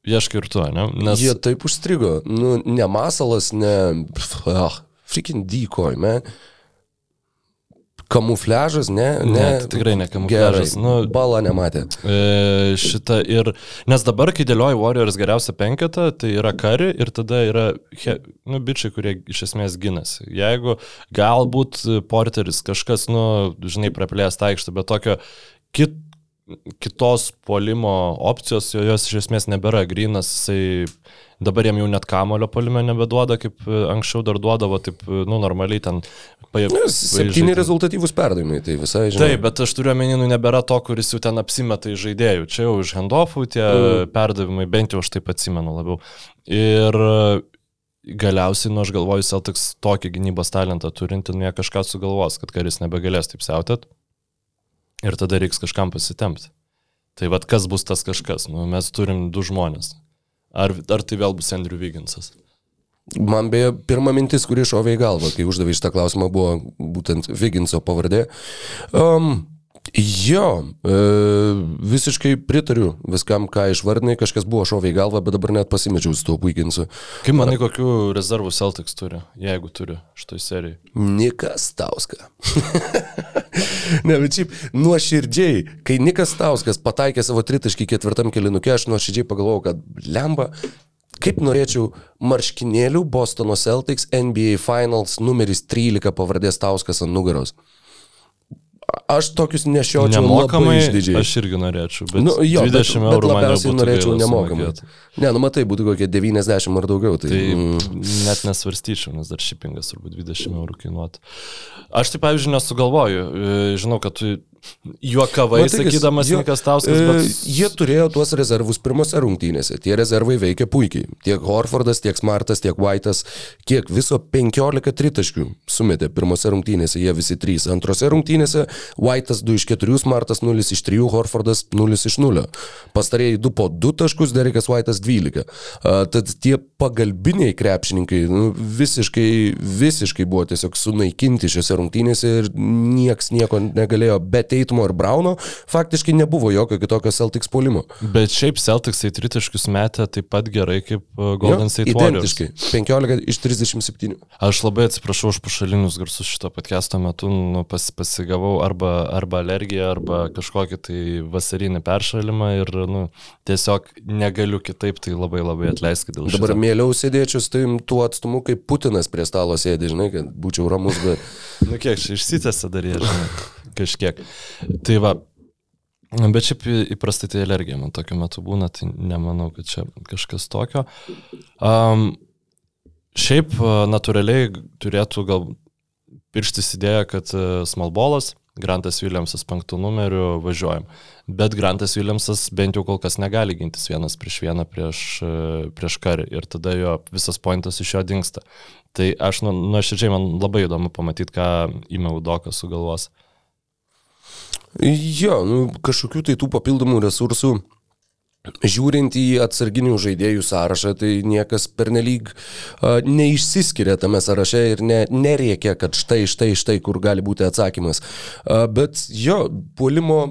Ieškai ir tu, ne? Nes... Jie taip užstrigo. Nu, ne masalas, ne... Ah, freaking decoy, man. Kamufliažas, ne? Ne, ne tai tikrai ne kamufliažas. Gerai, nu, balą nematė. E, šitą ir, nes dabar, kai dėlioja Warriors geriausią penketą, tai yra kari ir tada yra, he, nu, bičiai, kurie iš esmės ginasi. Jeigu galbūt porteris kažkas, nu, žinai, praplės tą aikštę, bet tokio kit, kitos polimo opcijos, jos iš esmės nebėra. Grinas, jisai Dabar jam jau net kamulio palime nebeduoda, kaip e, anksčiau dar duodavo, taip, e, nu, normaliai ten. Pa, Septyni rezultatyvūs perdavimai, tai visai žinai. Taip, bet aš turiu omeny, nu, nebėra to, kuris jau ten apsimeta iš žaidėjų. Čia jau iš handoffų tie mm. perdavimai, bent jau aš taip atsimenu labiau. Ir e, galiausiai, nu, aš galvoju, Celtics tokį gynybos talentą turinti, nu, jie kažką sugalvos, kad karis nebegalės taip siautėt. ir tada reiks kažkam pasitempti. Tai vad kas bus tas kažkas? Nu, mes turim du žmonės. Ar, ar tai vėl bus Andrew Vigginsas? Man beje, pirma mintis, kuri šovė į galvą, kai uždavė šitą klausimą, buvo būtent Viginso pavardė. Um, jo, e, visiškai pritariu viskam, ką išvardinai, kažkas buvo šovė į galvą, bet dabar net pasimečiau su tuo Viginsu. Kaip manai, kokių rezervų Celtics turi, jeigu turi šitoj serijai? Nikas Tauska. ne, bet šiaip nuoširdžiai, kai Nikas Tauskas pataikė savo tritaškį ketvirtam kilinukė, aš nuoširdžiai pagalvojau, kad lemba, kaip norėčiau marškinėlių Bostono Celtics NBA Finals numeris 13 pavardės Tauskas ant nugaros. Aš tokius nešiočiau Nemokamai, aš irgi norėčiau, bet Nu, jo, 20 bet, bet eurų man labiausiai norėčiau nemokamai. sumokėt. Ne, nu matai, būtų kokie 90 ar daugiau. Tai, Tai mm, net nesvarstyčiau, nes dar šipingas turbūt 20 eurų kainuotų. Aš tai, pavyzdžiui, nesugalvoju. Žinau, kad tu juokavai Matai, kas- sakydamas jo, Nikas Tauskas, e, bet... Jie turėjo tuos rezervus pirmose rungtynėse. Tie rezervai veikia puikiai. Tiek Horfordas, tiek Smartas, tiek White'as, kiek viso 15 tritaškių sumetė pirmose rungtynėse, jie visi trys. Antrose rungtynėse White'as 2 iš 4, Smartas 0 iš 3, Horfordas 0 iš 0. Pastarėjai 2 po 2 taškus, Derekas White'as 12. A, Tad tie pagalbiniai krepšininkai nu, visiškai, visiškai buvo tiesiog sunaikinti šiuose rungtynėse ir nieks nieko negalėjo be Teitumo ir Brauno. Faktiškai nebuvo jokio kitokio Celtics polimo. Bet šiaip Celticsai tritaškius metė taip pat gerai kaip e, Golden Jo, State Warriors. Identiškai. 15 iš 37. Aš labai atsiprašau už pašalinius garsus šito podcast'o metu, nu, pas, pasigavau arba, arba alergiją, arba kažkokį tai vasarinį peršalimą ir nu, tiesiog negaliu kitaip, tai labai labai atleiskit dėl šito. Dabar mieliau sėdėčiau su tuo atstumu, kaip Putinas prie stalo sėdė, žinai, kad būčiau ramus, bet... Nu kiek išsitęsia dar jie, kažkiek. Tai va, bet šiaip įprastai tai alergija man tokiu metu būna, tai nemanau, kad čia kažkas tokio. Um, šiaip natūraliai turėtų gal pirštis idėja, kad Smalbolas, Grantas Williamsas penktų numeriu važiuojam. Bet Grantas Williamsas bent jau kol kas negali gintis vienas prieš vieną prieš, a, prieš karį ir tada jo visas pointas iš jo dinksta. Tai aš nu, nuoširdžiai man labai įdomu pamatyti, ką įmė Udokas sugalvos. Jo, nu, kažkokių tai tų papildomų resursų. Žiūrint į atsarginių žaidėjų sąrašą, tai niekas pernelyg uh, neišsiskiria tame sąraše ir ne, neriekia, kad štai, štai, štai, kur gali būti atsakymas. Uh, bet jo, puolimo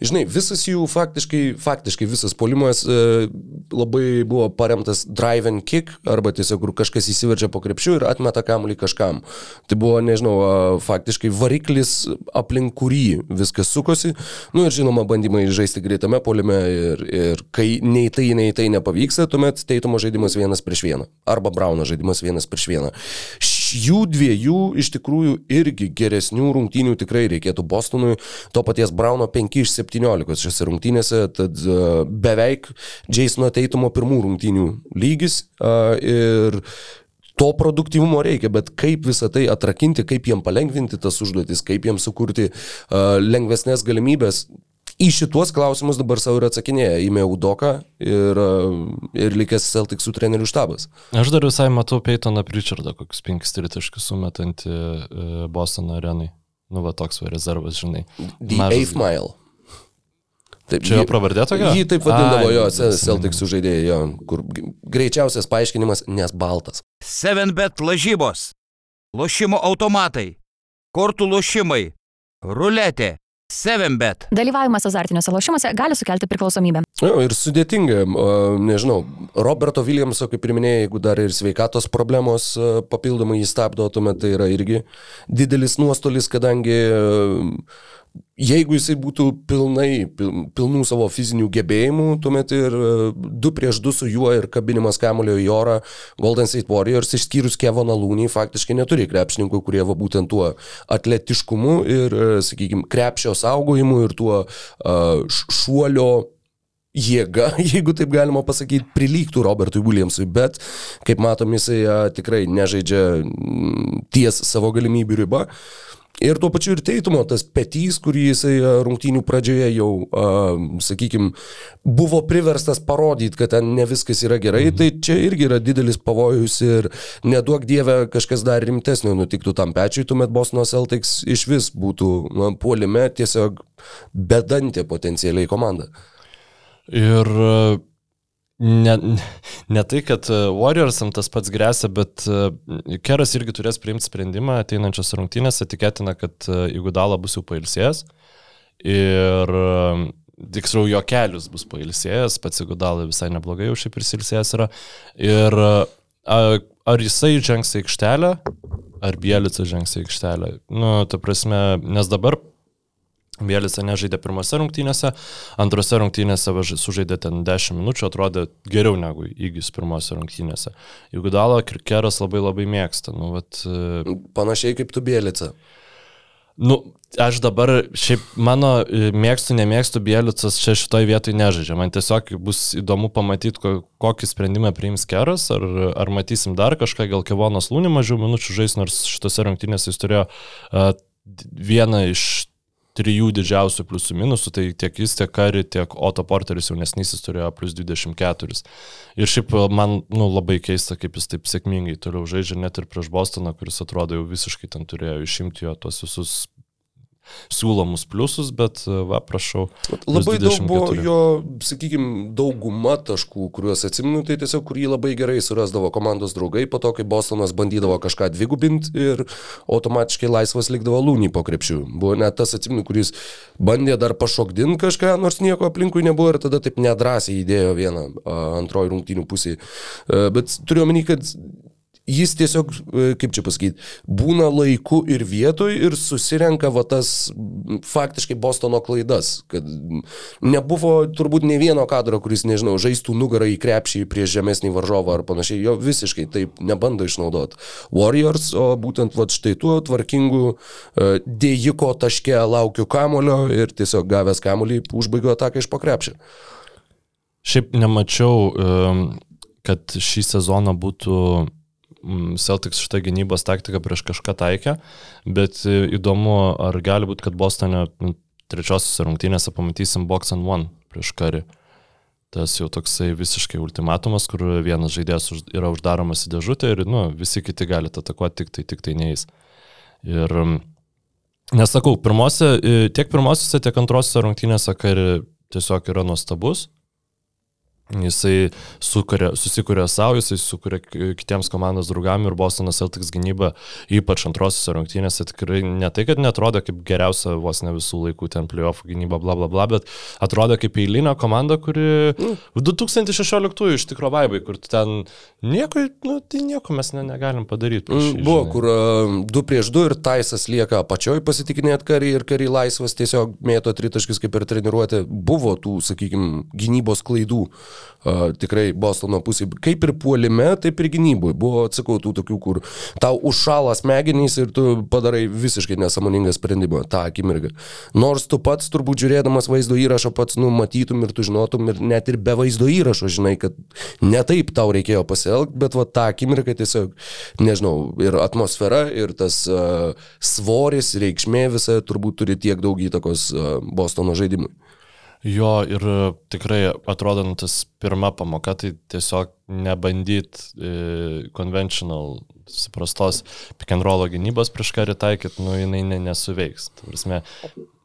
Žinai, visas jų faktiškai, faktiškai visas polimas e, labai buvo paremtas drive and kick, arba tiesiog kur kažkas įsiveržia po krepšiu ir atmeta kamuolį kažkam. Tai buvo, nežinau, a, faktiškai variklis, aplink kurį viskas sukosi. Nu ir žinoma, bandymai žaisti greitame polime ir, ir kai nei tai, nei tai nepavyksta, tuomet teitumo žaidimas vienas prieš vieną. Arba Brauno žaidimas vienas prieš vieną. Š- Jų dviejų iš tikrųjų irgi geresnių rungtynių tikrai reikėtų Bostonui. To paties Brauno 5 iš 17 šiose rungtynėse, tad uh, beveik Jasono Teitumo pirmų rungtynių lygis. Uh, ir to produktyvumo reikia, bet kaip visą tai atrakinti, kaip jiem palengvinti tas užduotis, kaip jiem sukurti uh, lengvesnės galimybės. Į šituos klausimus dabar savo ir atsakinėja įmė Udoka ir, uh, ir likęs Celticsų trenerių štabas. Aš dar visai matau Peytoną Pritchardą, kokius penkis tritaškius sumetantį e, Bostono arenai. Nu, va toks va rezervas, žinai. The Mažas- Eighth Mile. Taip, Čia jo jį- pravardė tokia? Jį taip vadindavo Ai, jo. Celticsų žaidėjai, jo, kur greičiausias paaiškinimas, nes baltas. 7bet lažybos, lošimo automatai, kortų lošimai, ruletė, 7bet. Dalyvavimas azartiniuose lošimuose gali sukelti priklausomybę. Jo, ir sudėtinga, nežinau, Roberto Williamso, kaip ir minėjai, jeigu dar ir sveikatos problemos papildomai jį stabdo, tuomet tai yra irgi didelis nuostolis, kadangi jeigu jisai būtų pilnai, pil, pilnų savo fizinių gebėjimų, tuomet ir e, du prieš du su juo ir kabinimas kamulio į orą Golden State Warriors išskyrus Kevoną Lūnį faktiškai neturi krepšininkų, kurie va būtent tuo atletiškumu ir, sakykime, krepšio saugojimu ir tuo uh, šuolio jėga, jeigu taip galima pasakyti, prilygtų Robertui Williamsui, bet, kaip matom, jisai tikrai nežaidžia ties savo galimybių riba. Ir tuo pačiu ir Teitumo tas petys, kurį jisai e, rungtynių pradžioje jau, sakykime, buvo priverstas parodyti, kad ten ne viskas yra gerai, mhm. tai čia irgi yra didelis pavojus ir neduok dievę kažkas dar rimtesnio nutiktų tam pečiui, tuomet Bosno Celtics iš vis būtų na, puolime tiesiog bedantė potencialiai komanda. Ir Ne, ne tai, kad e, Warriorsam tas pats grėsia, bet e, Keras irgi turės priimti sprendimą ateinančios rungtynėse, tikėtina, kad Igudala e, bus jau pailsėjęs ir tiksliau jo kelius bus pailsėjęs, pats Igudala visai neblogai jau šiaip prisilsėjęs yra. Ir ar jisai žengs į aikštelę, ar Bielica žengs į aikštelę. Nu, ta prasme, nes dabar Bielica nežaidė pirmose rungtynėse, antrose rungtynėse sužaidė ten 10 minučių, atrodė geriau negu įgis pirmose rungtynėse. Juk Dalo Kirkeras labai labai mėgsta. Nu, vat, e, Panašiai kaip tu Bielica. Nu, aš dabar, šiaip mano e, mėgstu, nemėgstu Bielicas čia šitoj vietoj nežaidžia. Man tiesiog bus įdomu pamatyti, kokį sprendimą priims Keras, ar, ar matysim dar kažką, gal Kevonas Lūnį mažiau minučių žais, nors šitose rungtynėse jis turėjo uh, vieną iš trijų didžiausių pliusų minusų, tai tiek jis, tiek Kari, tiek Otto Porteris jaunesnysis turėjo plus 24. Ir šiaip man nu, labai keista, kaip jis taip sėkmingai toliau žaidžia, net ir prieš Bostoną, kuris atrodo jau visiškai ten turėjo išimti jo tos visus siūlomus pliusus, bet va, prašau. Labai daug buvo jo, sakykime, dauguma taškų, kuriuos atsimenu, tai tiesiog kur jį labai gerai surasdavo komandos draugai, po to, kai Bostonas bandydavo kažką dvigubinti ir automatiškai laisvas likdavo lūnį po krepšių. Buvo net tas atsimenu, kuris bandė dar pašokdinti kažką, nors nieko aplinkui nebuvo ir tada taip nedrasiai įdėjo vieną antroji rungtynių pusė. Bet turiu omeny, kad jis tiesiog, e, kaip čia pasakyti, būna laiku ir vietoj ir susirenka va tas faktiškai Bostono klaidas, kad nebuvo turbūt ne vieno kadro, kuris, nežinau, žaistų nugarą į krepšį prieš žemesnį varžovą ar panašiai, jo visiškai taip nebando išnaudoti. Warriors, o būtent va štai tuo tvarkingu e, dėjiko taške laukiu kamulio ir tiesiog gavęs kamulį užbaigiu ataką iš pakrepšio. Šiaip nemačiau, kad šį sezoną būtų Celtics šitą gynybos taktiką prieš kažką taikė, bet e, įdomu, ar gali būti, kad Bostone nu, trečiosiuose rungtynėse pamatysim box and one prieš karį. Tas jau toksai visiškai ultimatumas, kur vienas žaidėjas yra uždaromas į dėžutę ir nu, visi kiti gali atakuoti, tik tai, tik tai neįs. Ir mm, nesakau, pirmose, e, tiek pirmosiuose, tiek antrosiuose rungtynėse kari tiesiog yra nuostabus. Jisai sukuria, susikuria savo, jisai sukuria kitiems komandos draugam ir Bostonas Celtics gynyba, ypač antrosiuose rungtynėse, tikrai ne tai, kad netrodo kaip geriausia vos ne visų laikų ten playoff gynyba, bla bla bla, bet atrodo kaip eilinė komanda, kuri mm. 2016 iš tikro vaibai, kur ten nieko, nu, tai nieko mes ne, negalim padaryti. Mm, buvo, žinai. kur uh, du prieš du ir Taisas lieka apačioj pasitikinėt karį ir karį laisvas tiesiog mėto tritaškis kaip ir treniruotė. Buvo tų, sakykime, gynybos klaidų. Uh, tikrai Bostono pusė, kaip ir puolime, taip ir gynybui. Buvo, atsakau, tų tokių, kur tau užšala smegenys ir tu padarai visiškai nesąmoningą sprendimą tą akimirką. Nors tu pats, turbūt žiūrėdamas vaizdo įrašą, pats numatytum ir tu žinotum ir net ir be vaizdo įrašo žinai, kad ne taip tau reikėjo pasielgti, bet va tą akimirką tiesiog, nežinau, ir atmosfera, ir tas uh, svoris, reikšmė visa turbūt turi tiek daug įtakos uh, Bostono žaidimui. Jo, ir e, tikrai atrodo, nu, pirma pamoka, tai tiesiog nebandyt e, conventional, suprastos pick and roll gynybos prieš karį taikyti, nu, jinai ne, nesuveiks. Prasme,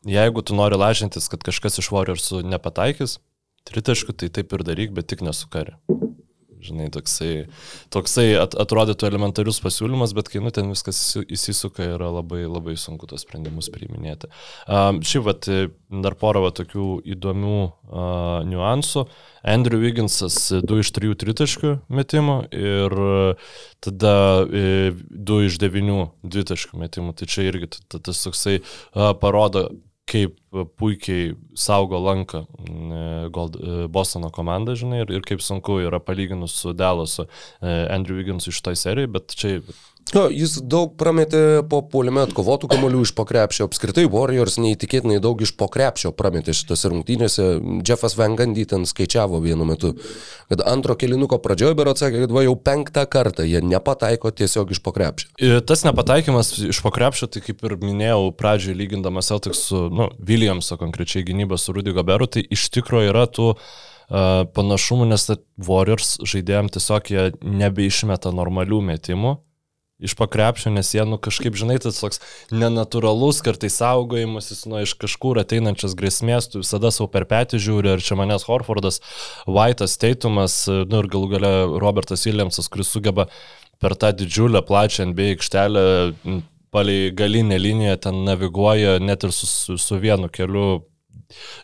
jeigu tu nori lažintis, kad kažkas iš Warriorsų nepataikys, tritaškų, tai taip ir daryk, bet tik nesu kari. Žinai, toksai, toksai at, atrodytų elementarius pasiūlymas, bet kai nu ten viskas įsisuka, yra labai, labai sunku tos sprendimus priiminėti. Um, Šiaip, vat, dar porą va, tokių įdomių uh, niuansų. Andrew Wigginsas 2 iš 3 tritaškių metimų ir tada 2 iš 9 dvitaškių metimų. Tai čia irgi tas toksai uh, parodo, kaip puikiai saugo lanką Gold, e, Bostono komanda, žinai, ir, ir kaip sunku yra palyginus su Dallasu e, Andrew Wiggins iš toj serijai, bet čia Jo, jis daug prametė po puolime atkovotų kamolių iš pokrepšio. Apskritai Warriors neįtikėtinai daug iš pokrepšio prametė šitose rungtynėse. Jeffas Vengandy ten skaičiavo vienu metu, kad antro kilinuko pradžioje berots sakė, kad va jau penktą kartą jie nepataiko tiesiog iš pokrepšio. Ir tas nepataikymas iš pokrepšio, tai kaip ir minėjau pradžioje lygindamas Celtics su, nu, Williamso konkrečiai gynybą su Rudy Goberu, tai iš tikrųjų yra tų uh, panašumų, nes Warriors žaidėjim tiesiog jie nebeišmeta normalių metimų iš pakrepšio, nes jie, nu, kažkaip, žinai, tas toks nenatūralus, kartais saugojimasis nuo iš kažkur ateinančias grėsmės, tu visada savo per petį žiūri, ar čia manęs Horfordas, White'as, Teitumas, nu ir galų gale Robertas Williamsas, kuris sugeba per tą didžiulę plačią NBA aikštelę palei galinę liniją ten naviguoja net ir su, su, su vienu keliu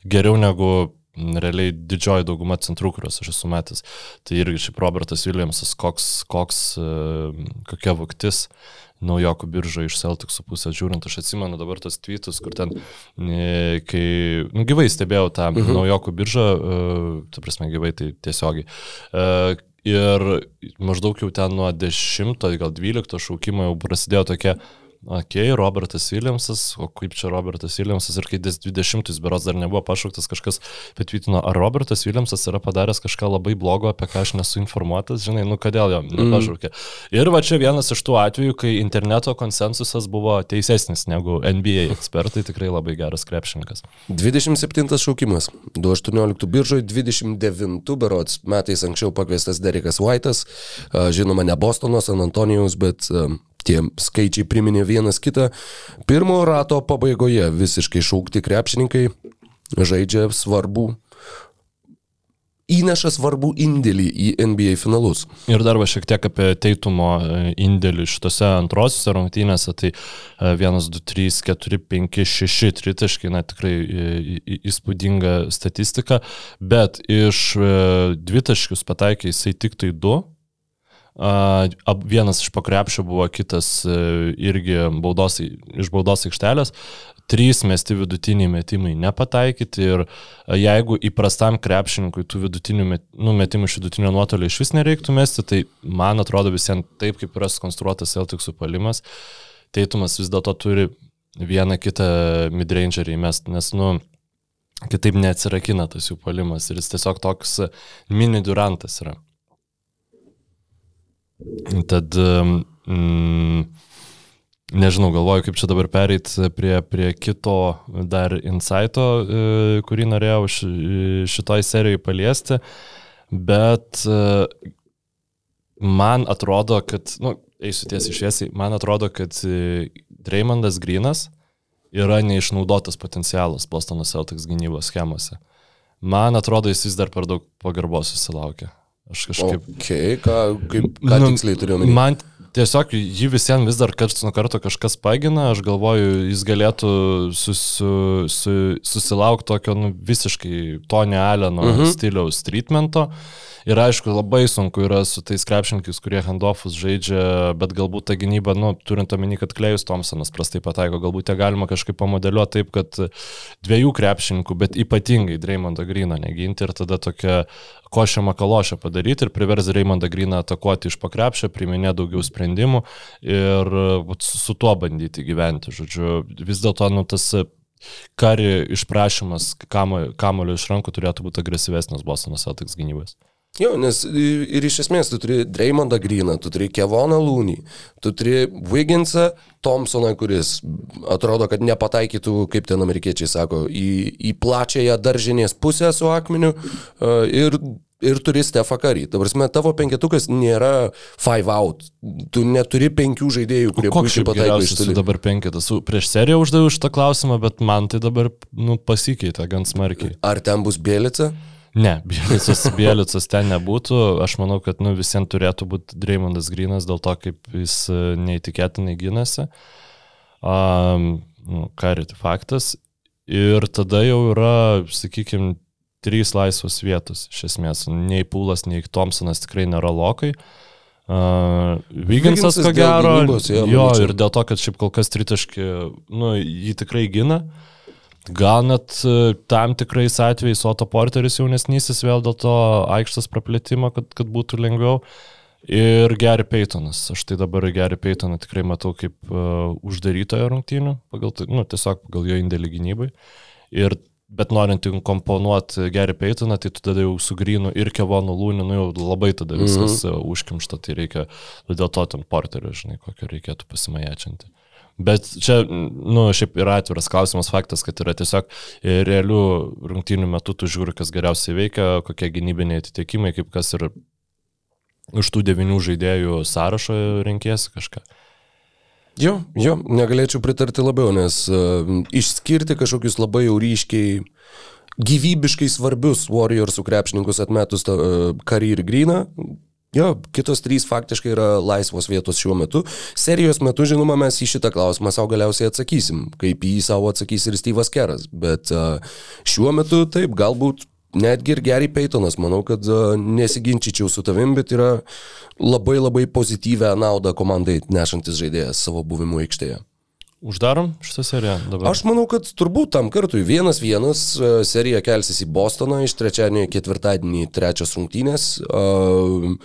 geriau negu realiai didžioji dauguma centrų, kuriuos aš esu matęs. Tai irgi šiaip Robertas Williamsas, koks, koks kokia vaktis naujokų biržą iš Celticsų pusės žiūrint, aš atsimenu dabar tos tweetus, kur ten, kai nu, gyvai stebėjau tą mhm. naujokų biržą, tu prasme gyvai tai tiesiogiai. Ir maždaug jau ten nuo 10, gal 12 šaukimo jau prasidėjo tokia Ok, Robertas Williamsas, o kaip čia Robertas Williamsas ir kai 20-ais beros dar nebuvo pašauktas kažkas, patvitino, ar Robertas Williamsas yra padaręs kažką labai blogo, apie ką aš nesu informuotas, žinai, nu kodėl jo nepašaukė. Mm. Ir va čia vienas iš tų atvejų, kai interneto konsensusas buvo teisesnis negu NBA ekspertai, tikrai labai geras krepšininkas. 27 šaukimas, 2018 biržoje, 29 berots metais anksčiau pakviestas Derekas White'as, žinoma ne Bostono, San Antonijaus, bet Tie skaičiai priminė vienas kitą. Pirmo rato pabaigoje visiškai šaukti krepšininkai žaidžia svarbų įneša svarbų indėlį į NBA finalus. Ir dar va šiek tiek apie Teitumo e, indėlį šitose antrosiuose rungtynėse, tai 1, 2, 3, 4, 5, 6 tritaškai, na tikrai e, įspūdinga statistika, bet iš e, dvitaškius pataikė jisai tik tai 2, Vienas iš pakrepšio buvo kitas e, irgi baudos, iš baudos aikštelės. Trys mesti vidutiniai metimai nepataikyti ir jeigu įprastam krepšininkui tų vidutinių met, nu, metimų iš vidutinio nuotolio iš vis nereiktų mesti, tai man atrodo visiems taip, kaip yra skonstruotas Celticsų palimas, Teitumas vis dėlto turi vieną kitą midrangerį mest, nes, nu, kitaip neatsirakina tas jų palimas ir jis tiesiog toks mini durantas yra. Tad, mm, nežinau, galvoju, kaip čia dabar pereit prie, prie kito dar insighto, e, kurį norėjau šitoj serijai paliesti, bet e, man atrodo, kad, nu, eisiu tiesiai išviesiai, man atrodo, kad e, Dreymondas Grinas yra neišnaudotas potencialas Bostono Celtics gynybos schemose. Man atrodo, jis vis dar per daug pagarbos susilaukia. Aš kažkaip. Okay, ką, kaip, ką nu, tiksliai turiu omeny? Man tiesiog jį visiems vis dar karts nuo karto kažkas pagina, aš galvoju, jis galėtų susu, su, susilaukti tokio nu, visiškai Tony Alleno uh mhm. -huh. stiliaus treatmento. Ir aišku, labai sunku yra su tais krepšininkais, kurie handoffus žaidžia, bet galbūt ta gynyba, nu, turint omeny, kad Klejus Thompsonas prastai pataiko, galbūt ją galima kažkaip pamodeliuoti taip, kad dviejų krepšininkų, bet ypatingai Dreymondo Grino neginti ir tada tokia košę makalošę padaryti ir privers Raymondą Griną atakuoti iš pakrepšio, priminė daugiau sprendimų ir su tuo bandyti gyventi. Žodžiu, vis dėlto nu, tas kari išprašymas kamulio iš rankų turėtų būti agresyvesnis Bostono Celtics gynybės. Jo, nes ir iš esmės tu turi Dreymondą Greeną, tu turi Kevoną Lūnį, tu turi Wigginsą, Thompsoną, kuris atrodo, kad nepataikytų, kaip ten amerikiečiai sako, į, į plačiąją daržinės pusę su akmeniu ir, ir turi Stefą Karį. Dabar, tavo penketukas nėra five out. Tu neturi penkių žaidėjų, kurie puikiai pataiko iš toli. Dabar penketas. Prieš seriją uždaviau šitą klausimą, bet man tai dabar nu, pasikeitė gan smarkiai. Ar ten bus Bėlica? Ne, Bielicas, Bielicas ten nebūtų. Aš manau, kad nu, visiems turėtų būti Dreymondas Grinas dėl to, kaip jis e, neįtikėtinai gynasi. Um, nu, Karit faktas. Ir tada jau yra, sakykime, trys laisvos vietos iš esmės. Nei Pūlas, nei Thompsonas tikrai nėra lokai. Uh, Vyginsas, ko gero, gynybos, jo, jo ir dėl to, kad šiaip kol kas tritaški, nu, jį tikrai gina. Uh, Gal net e, tam tikrais atvejais Oto Porteris jaunesnysis vėl dėl to aikštas praplėtimo, kad, kad būtų lengviau. Ir Gary Paytonas. Aš tai dabar Gary Paytoną tikrai matau kaip uh, uždarytojo rungtynių, pagal, tai- nu, tiesiog pagal jo indėlį gynybai. Ir, bet norint komponuoti Gary Paytoną, tai tu tada jau sugrįnu ir Kevonu Lūnį, nu jau labai tada viskas mm -hmm. užkimšta, tai reikia, dėl to ten porterio, žinai, kokio reikėtų pasimajačinti. Bet čia, nu, šiaip yra atviras klausimas faktas, kad yra tiesiog realių rungtynių metų tu žiūri, kas geriausiai veikia, kokie gynybiniai atitikimai, kaip kas ir iš tų devinių žaidėjų sąrašo renkėsi kažką. Jo, jo, negalėčiau pritarti labiau, nes uh, išskirti kažkokius labai jau ryškiai gyvybiškai svarbius Warriorsų krepšininkus atmetus uh, Karį ir Gryną. Jo, kitos trys faktiškai yra laisvos vietos šiuo metu. Serijos metu, žinoma, mes į šitą klausimą savo galiausiai atsakysim, kaip į jį savo atsakys ir Steve'as Keras. Bet uh, šiuo metu taip, galbūt netgi ir Gary Paytonas, manau, kad uh, nesiginčyčiau su tavim, bet yra labai labai pozityvę naudą komandai nešantis žaidėjas savo buvimu aikštėje. Uždarom šitą seriją dabar. Aš manau, kad turbūt tam kartui vienas vienas uh, serija kelsis į Bostoną iš trečiadienį ketvirtadienį trečios rungtynės. Uh,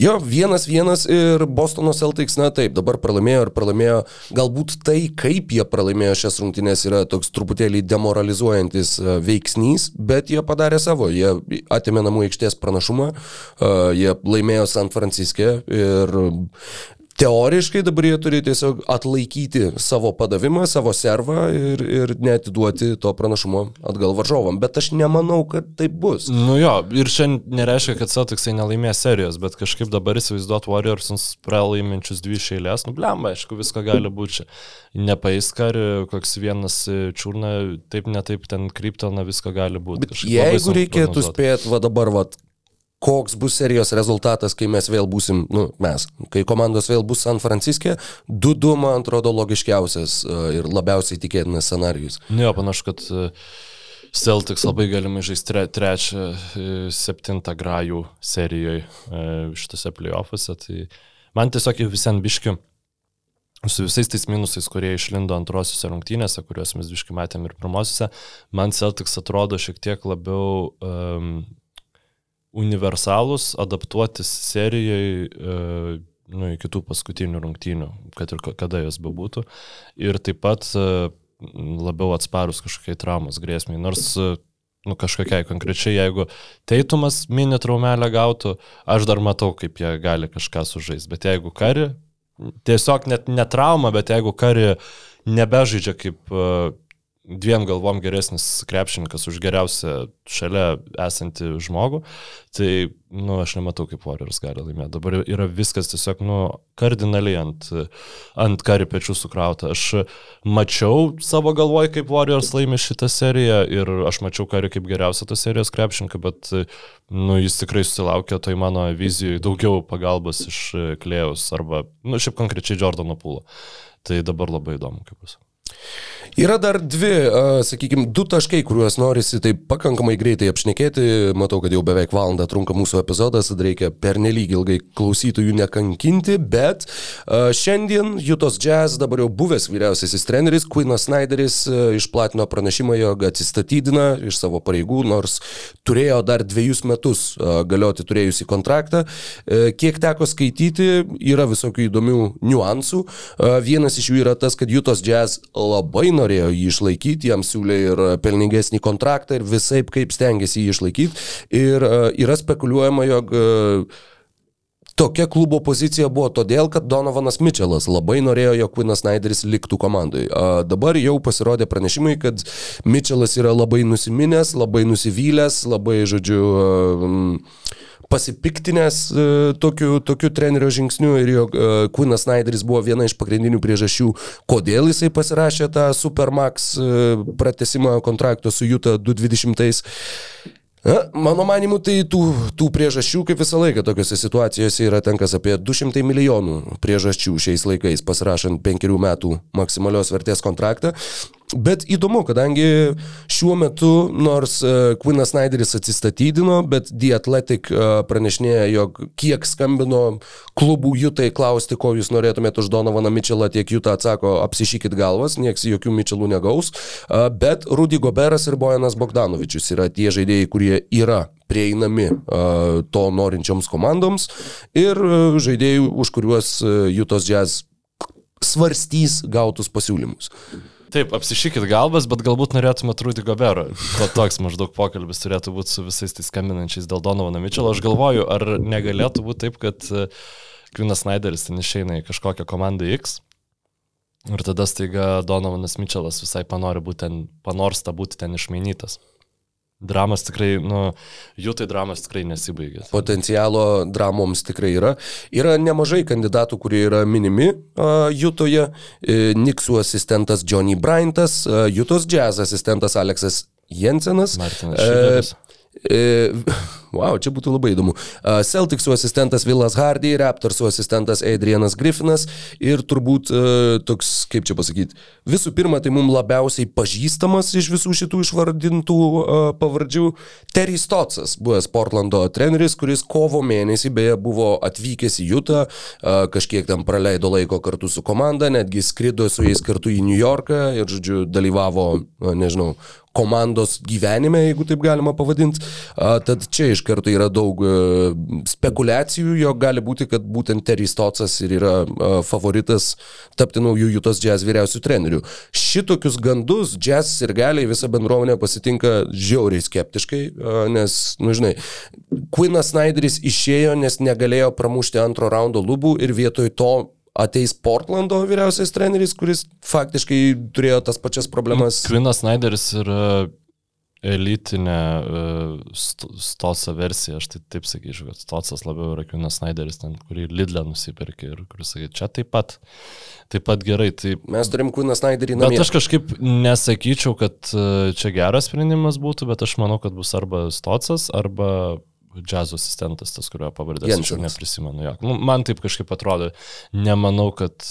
Jo, vienas vienas ir Bostono Celtics, na taip, dabar pralaimėjo ir pralaimėjo. Galbūt tai, kaip jie pralaimėjo šias rungtynės, yra toks truputėlį demoralizuojantis e, veiksnys, bet jie padarė savo. Jie atėmė namų aikštės pranašumą, e, jie laimėjo San Franciske ir Teoriškai dabar jie turi tiesiog atlaikyti savo padavimą, savo servą ir, ir netiduoti to pranašumo atgal varžovam. Bet aš nemanau, kad taip bus. Nu jo, ir šiandien nereiškia, kad Celticsai nelaimės serijos, bet kažkaip dabar įsivaizduot Warriorsons pralaiminčius dvi šeilės, nu blemba, aišku, visko gali būti čia. Nepaiskari, koks vienas čiurna, taip netaip ten kryptona, visko gali būti. Jeigu reikėtų spėti, va dabar, va, koks bus serijos rezultatas, kai mes vėl būsim, nu, mes, kai komandos vėl bus San Franciske, 2-2 man atrodo logiškiausias e, ir labiausiai tikėtinas scenarius. Ne, panašu, kad e, Celtics labai galimai žais tre, trečią, e, septintą grajų serijoje šitose playoffuose. Tai man tiesiog visi ant biškių su visais tais minusais, kurie išlindo antrosiuose rungtynėse, kuriuos mes viškai matėm ir pirmosiuose, man Celtics atrodo šiek tiek labiau um, universalūs, adaptuotis serijai e, nu, iki tų paskutinių rungtynių, kad ir kada jos bebūtų. Ir taip pat e, labiau atsparus kažkokiai traumos grėsmiai. Nors e, nu, kažkokiai konkrečiai, jeigu teitumas mini traumelę gautų, aš dar matau, kaip jie gali kažką sužaisti. Bet jeigu kari, tiesiog net ne trauma, bet jeigu kari nebežaidžia kaip dviem galvom geresnis krepšininkas už geriausią šalia esantį žmogų, tai, nu, aš nematau, kaip Warriors gali laimėti. Dabar yra viskas tiesiog, nu, kardinaliai ant, ant kari pečių sukrauta. Aš mačiau savo galvoj, kaip Warriors laimė šitą seriją ir aš mačiau kari kaip geriausią tos serijos krepšininką, bet, nu, jis tikrai susilaukė toj mano vizijoje daugiau pagalbos iš Klėjaus arba, nu, šiaip konkrečiai Jordano Pūlo. Tai dabar labai įdomu, kaip bus. Yra dar dvi, sakykime, du taškai, kuriuos norisi taip pakankamai greitai apšnekėti. Matau, kad jau beveik valandą trunka mūsų epizodas, tad reikia pernelyg ilgai klausytojų nekankinti, bet šiandien Jutos Jazz, dabar jau buvęs vyriausiasis treneris, Quinas Snyderis išplatino pranešimą, jog atsistatydina iš savo pareigų, nors turėjo dar dviejus metus galioti turėjusi kontraktą. Kiek teko skaityti, yra visokių įdomių niuansų. Vienas iš jų yra tas, kad Jutos Jazz labai norėjo jį išlaikyti, jam siūlė ir pelningesnį kontraktą ir visai kaip stengiasi jį išlaikyti. Ir uh, yra spekuliuojama, jog uh, Tokia klubo pozicija buvo todėl, kad Donovanas Mitčelas labai norėjo, jog Quinas Snyderis liktų komandai. A, dabar jau pasirodė pranešimai, kad Mitčelas yra labai nusiminęs, labai nusivylęs, labai, žodžiu, a, pasipiktinęs uh, tokiu, tokiu trenerio žingsniu ir jo uh, Kūnas Snyderis buvo viena iš pagrindinių priežasčių, kodėl jisai pasirašė tą Supermax uh, pratesimą kontrakto su Juta 220. Na, mano manimu, tai tų, tų priežasčių, kaip visą laiką tokiuose situacijose yra tenkas apie 200 milijonų priežasčių šiais laikais pasirašant penkerių metų maksimalios vertės kontraktą. Bet įdomu, kadangi šiuo metu, nors uh, Quinas Snyderis atsistatydino, bet The Athletic uh, pranešinėja, jog kiek skambino klubų Jutai klausti, ko jūs norėtumėte už Donovaną Mitchellą, tiek Juta atsako, apsišykit galvas, nieks jokių Mitchellų negaus. Uh, bet Rudy Goberas ir Bojanas Bogdanovičius yra tie žaidėjai, kurie yra prieinami uh, to norinčioms komandoms ir uh, žaidėjų, už kuriuos uh, Jutos Jazz svarstys gautus pasiūlymus. Taip, apsišykit galvas, bet galbūt norėtumėt Rudy Gobero. To toks maždaug pokalbis turėtų būti su visais tais skambinančiais dėl Donovano Mitchell. Aš galvoju, ar negalėtų būti taip, kad Kvinas Snyderis ten išeina į kažkokią komandą X. Ir tada staiga Donovanas Mitchellas visai panori būti ten, panorsta būti ten išmainytas. Dramas tikrai, nu, jų tai dramas tikrai nesibaigė. Potencialo dramoms tikrai yra. Yra nemažai kandidatų, kurie yra minimi uh, Jutoje. E, Niksų asistentas Johnny Bryantas, uh, Jutos jazz asistentas Aleksas Jensenas. Martinas Šileris. E, wow, čia būtų labai įdomu. Celticsų asistentas Vilas Hardy, Raptorsų asistentas Adrianas Griffinas ir turbūt toks, kaip čia pasakyti, visų pirma, tai mums labiausiai pažįstamas iš visų šitų išvardintų pavardžių Terry Stotsas, buvęs Portlando treneris, kuris kovo mėnesį beje buvo atvykęs į Jutą, kažkiek ten praleido laiko kartu su komanda, netgi skrido su jais kartu į New Yorką ir, žodžiu, dalyvavo, nežinau, komandos gyvenime, jeigu taip galima pavadinti. Tad čia iš karto yra daug spekulacijų, jog gali būti, kad būtent Terry Stotsas ir yra favoritas tapti naujų Jutos jazz vyriausių trenerių. Šitokius gandus jazz ir galiai visa bendruomenė pasitinka žiauriai skeptiškai, nes, nu žinai, Quinas Snyderis išėjo, nes negalėjo pramušti antro raundo lubų ir vietoj to ateis Portlando vyriausias treneris, kuris faktiškai turėjo tas pačias problemas. Kvinas Snyderis yra elitinė uh, Stosa versija, aš tai taip sakyčiau, kad Stosas labiau yra Kvinas Snyderis, ten, kurį Lidlę nusipirkė ir kuris sakė, čia taip pat, taip pat gerai. Tai... Mes turim Kviną Snyderį namie. Bet aš kažkaip nesakyčiau, kad uh, čia geras sprendimas būtų, bet aš manau, kad bus arba Stosas, arba džiazo asistentas, tas, kurio pavardės aš neprisimenu. Jo. Nu, man taip kažkaip atrodo, nemanau, kad...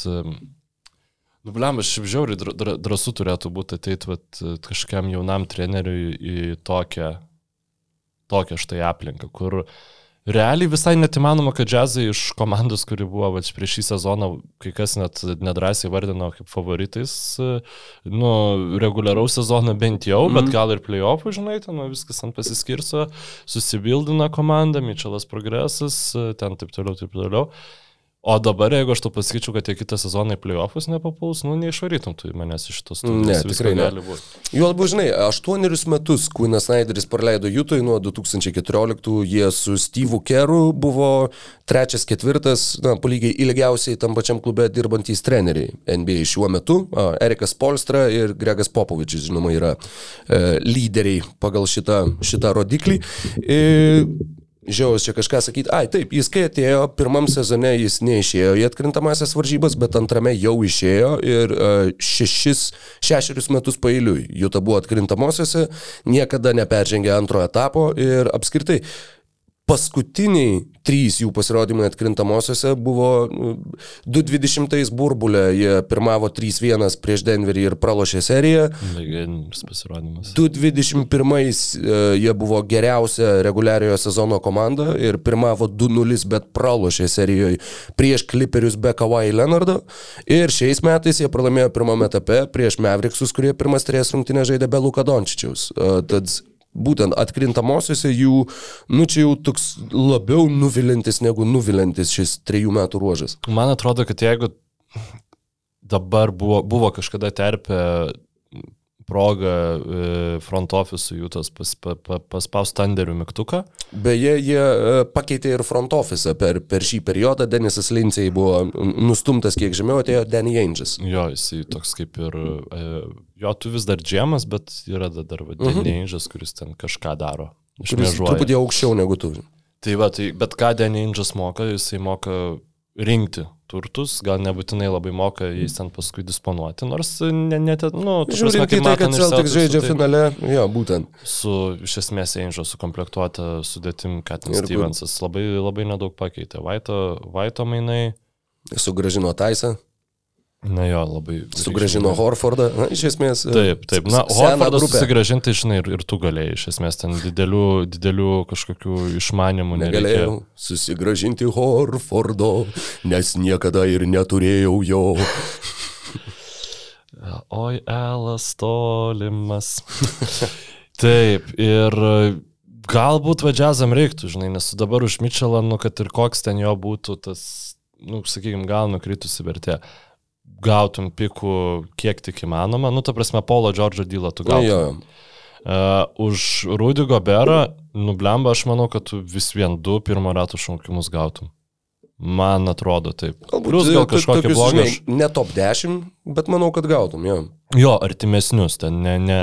Nu, blem, aš šiaip žiauriai drąsų turėtų būti ateiti kažkam jaunam treneriui į tokią, tokią štai aplinką, kur uh, Realiai visai net įmanoma, kad džiazai iš komandos, kuri buvo va, prieš šį sezoną, kai kas net nedrasiai vardino kaip favoritais, nu, reguliaraus sezono bent jau, mm. bet mhm. gal ir playoffų, žinai, ten nu, viskas ant pasiskirso, susibildina komanda, Mitčelas progresas, ten taip toliau, taip toliau. O dabar, jeigu aš to pasakyčiau, kad tie kitą sezoną į playoffus nepapuls, nu neišvarytum tu manęs iš tos studijos. Ne, tikrai gali būti. Juo labiau, žinai, aštuonerius metus Kuinas Snyderis praleido Jutoj nuo 2014, jie su Steve'u Keru buvo trečias, ketvirtas, na, palygiai ilgiausiai tam pačiam klube dirbantys treneriai NBA šiuo metu. Erikas Polstra ir Gregas Popovičius, žinoma, yra e, lyderiai pagal šitą, šitą rodiklį. E, Žiaus čia kažką sakyti, ai taip, jis kai atėjo, pirmam sezone jis neišėjo į atkrintamasias varžybas, bet antrame jau išėjo ir uh, šešis, šešerius metus pailiui Juta buvo atkrintamosiose, niekada neperžengė antro etapo ir apskritai paskutiniai trys jų pasirodymai atkrintamosiose buvo 2.20 burbulė, jie pirmavo 3-1 prieš Denverį ir pralošė seriją. Legendinis pasirodymas. 2.21 e, jie buvo geriausia reguliariojo sezono komanda ir pirmavo 2-0, bet pralošė serijoje prieš Clipperius be Kawhi Leonardo. Ir šiais metais jie pralaimėjo pirmame etape prieš Maverickus, kurie pirmas trijas rungtynės žaidė be Luka Dončičiaus. E, tad būtent atkrintamosiose jų, nu čia jau toks labiau nuvilintis negu nuvilintis šis trejų metų ruožas. Man atrodo, kad jeigu dabar buvo, buvo kažkada terpė proga e, front office paspaus pas, pas, pas tanderių mygtuką. Beje, jie e, pakeitė ir front office per, per šį periodą. Denisas Lindsay buvo nustumtas kiek žemiau, atėjo Danny Ainges. Jo, jisai toks kaip ir, e, jo, tu vis dar džemas, bet yra dar uh -huh. Danny mhm. Ainges, kuris ten kažką daro. Kuris truputį aukščiau negu tu. Tai va, tai, bet ką Danny Ainges moka, jisai moka rinkti turtus, gal nebūtinai labai moka jais ten paskui disponuoti, nors ne, ne, nu, žinai, kaip tai, kad Celtics žaidžia tai, finale, jo, būtent. Su, iš esmės, Ainžo sukomplektuota sudėtim, Katin Stevensas labai, labai nedaug pakeitė. Vaito, Vaito mainai. Sugražino Taisą. Na jo, labai. Sugražino Horfordą, na, iš esmės. e, Taip, taip. Na, Horfordas susigražinti, žinai, ir, ir tu galėjai, iš esmės, ten didelių, didelių kažkokių išmanimų negalėjau. Negalėjau susigražinti Horfordo, nes niekada ir neturėjau jo. Oi, Elas tolimas. taip, ir galbūt vadžiazam reiktų, žinai, nes dabar už Mitchellą, nu, kad ir koks ten jo būtų tas, nu, sakykime, gal nukritusi vertė. Gautum pikų kiek tik įmanoma, nu, ta prasme, Paulo Džordžo dylą tu gautum. jo. Uh, už Rudy Goberą, nublemba, aš manau, kad tu vis vien du pirmo rato šaukimus gautum. Man atrodo taip. Galbūt Plus gal e, to- kažkokį blogą. Ne top 10, bet manau, kad gautum, jo. Jo, artimesnius, ten ne, ne,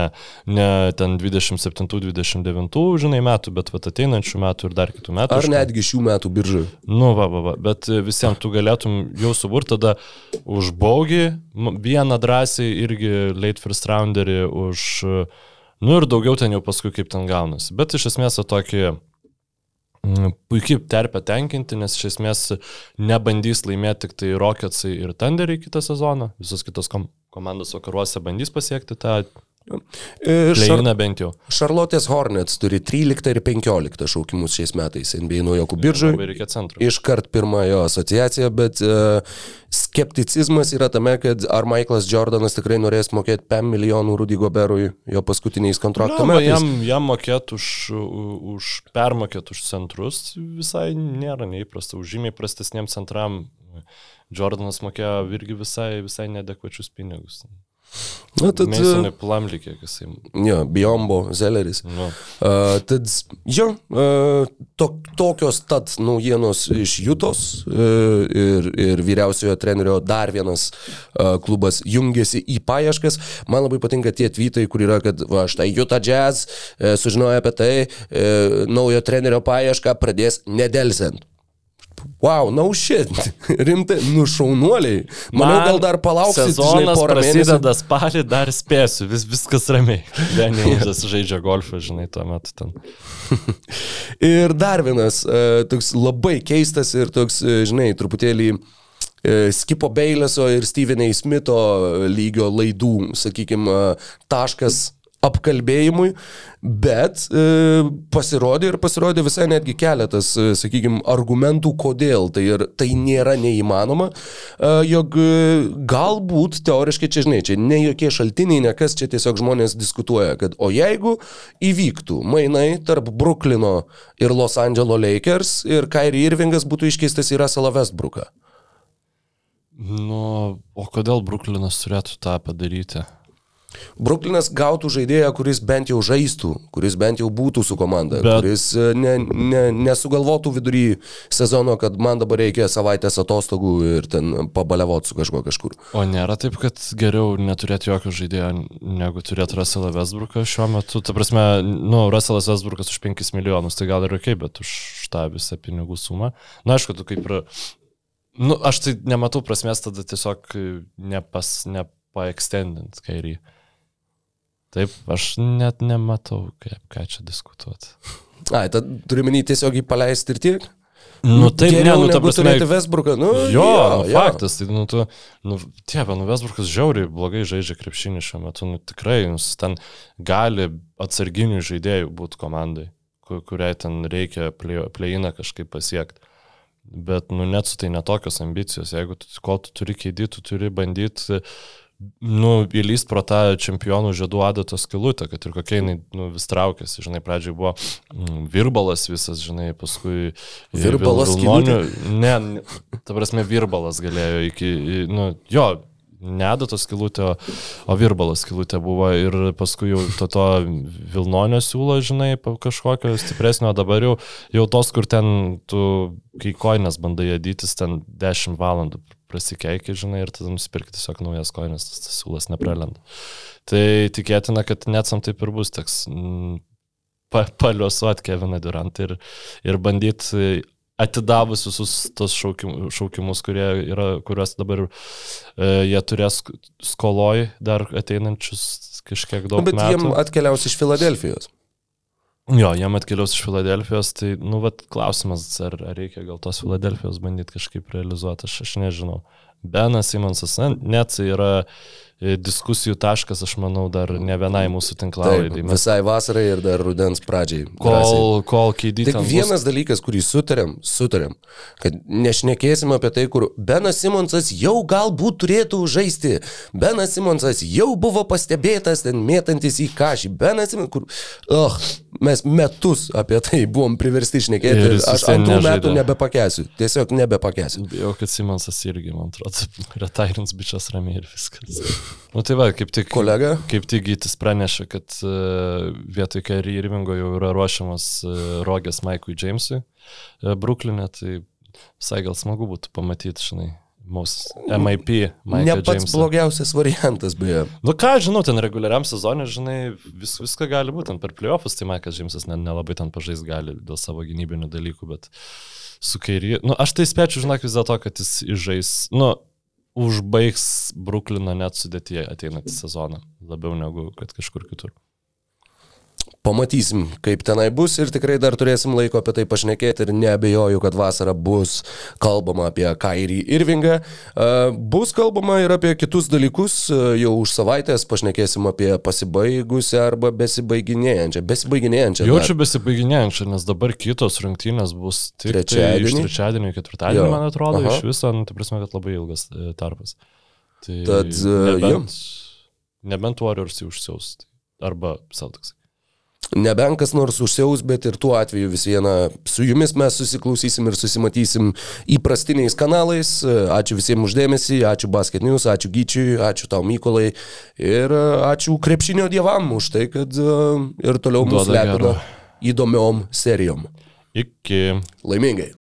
ne ten 27-29, žinai, metų, bet vat ateinančių metų ir dar kitų metų. Ar Aš- netgi šių metų biržai. Nu, va, va, va, bet e, visiems tu galėtum jau suburti tada už baugį, vieną drąsiai irgi late first rounderį, už, e, nu ir daugiau ten jau paskui kaip ten gaunasi. Bet iš esmės tokį puikiai terpę tenkinti, nes iš esmės nebandys laimėti tik tai Rocketsai ir Thunderiai kitą sezoną, visos kitos kom komandos vakaruose bandys pasiekti tą Šar plėjiną bent jau. Charlotte's Hornets turi 13 ir 15 šaukimus šiais metais NBA naujokų centro. Iškart pirmojo asociacija, bet uh, skepticizmas yra tame, kad ar Michaelas Jordanas tikrai norės mokėti 5 milijonų Rudy Goberui jo paskutiniais kontrakto Na, metais. jam, jam mokėt už, už permokėt už centrus visai nėra neįprasta. Už žymiai prastesniem centram Jordanas mokėjo irgi visai, visai nedekvačius pinigus. Na, tad, Mesonai Plumlee, kiek jisai. jo, Biombo, Zelleris. Nu, Uh, tad, jo, uh, to, tokios tad naujienos iš Jutos uh, ir, ir vyriausiojo trenerio dar vienas uh, klubas jungiasi į paieškas. Man labai patinka tie tweetai, kur yra, kad va, štai Juta Jazz uh, sužinojo apie tai, uh, naujo trenerio paiešką pradės nedelsiant. Wow, no shit. Rimtai, nušaunuoliai. Manau, gal dar palauksit, žinai, Sezonas mėnesių. prasideda spalį, dar spėsiu, vis, viskas ramiai. Danielsas žaidžia golfą, žinai, tuo metu ten. Ir dar vienas e, toks labai keistas ir toks, e, žinai, truputėlį e, Skipo Beileso ir Stevenai Smito lygio laidų, sakykime, taškas apkalbėjimui, bet e, pasirodė ir pasirodė visai netgi keletas, e, sakykime, argumentų, kodėl tai, ir, tai nėra neįmanoma, e, jog e, galbūt teoriškai čia, žinai, čia ne jokie šaltiniai, ne kas čia tiesiog žmonės diskutuoja, kad o jeigu įvyktų mainai tarp Bruklino ir Los Angeles Lakers ir Kyrie Irvingas būtų iškeistas į Russellą Westbrooką. Nu, o kodėl Bruklinas turėtų tą padaryti? Bruklinas gautų žaidėją, kuris bent jau žaistų, kuris bent jau būtų su komanda, Bet- kuris e, ne, ne, nesugalvotų vidury sezono, kad man dabar reikia savaitės atostogų ir ten pabalevot su kažkuo kažkur. O nėra taip, kad geriau neturėti jokio žaidėjo, negu turėti Russellą Westbrooką šiuo metu. Ta prasme, nu, Russellas Westbrookas už 5 milijonus, tai gal ir ok, bet už tą visą pinigų sumą. Na, aišku, tu kaip ir... Nu, aš tai nematau prasmės tada tiesiog nepas, nepaekstendint kairį. Taip, aš net nematau, kaip, ką čia diskutuoti. Ai, tad turime jį tiesiog paleisti ir tiek? Nu, taip, ne, Geriau nu, ta prasme, turėti Westbrooką. Nu, Jo, nu, faktas, tai, nu, tu, nu, tiep, nu, Vesburgas žiauriai blogai žaidžia krepšinį šiuo metu, nu, tikrai, nu, jis ten gali atsarginių žaidėjų būti komandai, ku- kuriai ten reikia pleiną kažkaip pasiekti. Bet, nu, net su tai netokios ambicijos, jeigu tu, ko tu turi keidyti, tu turi bandyti, nu, įlyst pro tą čempionų žiedų adatos skilutę, kad ir kokia jinai, nu, vis traukėsi, žinai, pradžiai buvo mm, virbalas visas, žinai, paskui... Virbalas Vilnonių- Ne, ne, ta prasme, virbalas galėjo iki, nu, jo, nedatos skilutė, o, o virbalas skilutė buvo ir paskui jau to, to Vilnonio siūlo, žinai, kažkokio stipresnio, dabar jau, jau tos, kur ten tu, kai koinės bandai jadytis, ten 10 valandų prasikeikia, žinai, ir tada nusipirkti tiesiog naujas koinės, tas, tas siūlas nepralenda. Tai tikėtina, kad netsam taip ir bus, teks mm, pa, paliuosuoti Keviną Durantą ir, ir bandyti atidavus visus tos šaukim, šaukimus, kurie yra, kuriuos dabar e, jie turės skoloj dar ateinančius kažkiek daug Nu, bet metų. jiem atkeliaus iš Filadelfijos. Jo, jam atkeliaus iš Filadelfijos, tai, nu, vat, klausimas, ar, ar reikia gal tos Filadelfijos bandyti kažkaip realizuoti, aš, aš nežinau. Benas Simonsas, net tai yra e, diskusijų taškas, aš manau, dar ne vienai mūsų tinklalaidai. Mes visai vasarai ir dar rudens pradžiai. drąsiai. kol, kol keidį Tik vienas dalykas, kurį sutarėm, sutarėm, kad nešnekėsim apie tai, kur Benas Simonsas jau galbūt turėtų žaisti. Benas Simonsas jau buvo pastebėtas ten mėtantis į kažį. Benas Simonsas, kur... Oh, mes metus apie tai buvom priversti Ir šnekėti. jis Aš antrų metų nebepakėsiu. Tiesiog nebepakėsiu. Bijau, kad Simonsas irgi, man atrodo, retairins bičias ramiai ir viskas. Nu tai va, kaip tik... Kolega? Kaip tik Gytis pranešė, kad uh, vietoj Kerry Irvingo jau yra ruošiamas uh, rogės Maikui Jamesui uh, Bruklinė, tai visai gal smagu būtų pamatyti, žinai, mūsų MIP. Ne Maiką pats Jamesą. blogiausias variantas, beje. Nu ką, žinau, ten reguliariam sezonė, žinai, vis, viską gali būti, ten per playoffus, tai Džeimsas ne- nelabai ten pažais gali dėl savo gynybinių dalykų, bet su kairį, nu aš tai spėčiau, žinok, vis dėlto, kad jis išžais, nu, užbaigs Bruklino net sudėtyje ateinantį sezoną, labiau negu kad kažkur kitur. Pamatysim, kaip tenai bus ir tikrai dar turėsim laiko apie tai pašnekėti ir neabejoju, kad vasarą bus kalbama apie Kairį Irvingą. Bus kalbama ir apie kitus dalykus, jau už savaitės pašnekėsim apie pasibaigusią arba besibaiginėjančią. Besibaiginėjančią. Jaučiu besibaiginėjančią, nes dabar kitos rungtynės bus tik tai Trečiadienį? iš trečiadienio į ketvirtadienį, Jo. man atrodo, Aha. iš viso, nu, tai prasme, kad labai ilgas e, tarpas. Tai Tad, e, nebent, nebent Warriors jį užsiaus, tai- arba Celtics. Nebent kas nors užsiaus, bet ir tuo atveju vis viena su jumis mes susiklausysim ir susimatysim įprastiniais kanalais. Ačiū visiems uždėmesį, ačiū Basket News, ačiū Gyčiui, ačiū tau Mykolai ir e, ačiū krepšinio dievam už tai, kad e, ir toliau mūsų gero. įdomiom serijom. Iki. Laimingai.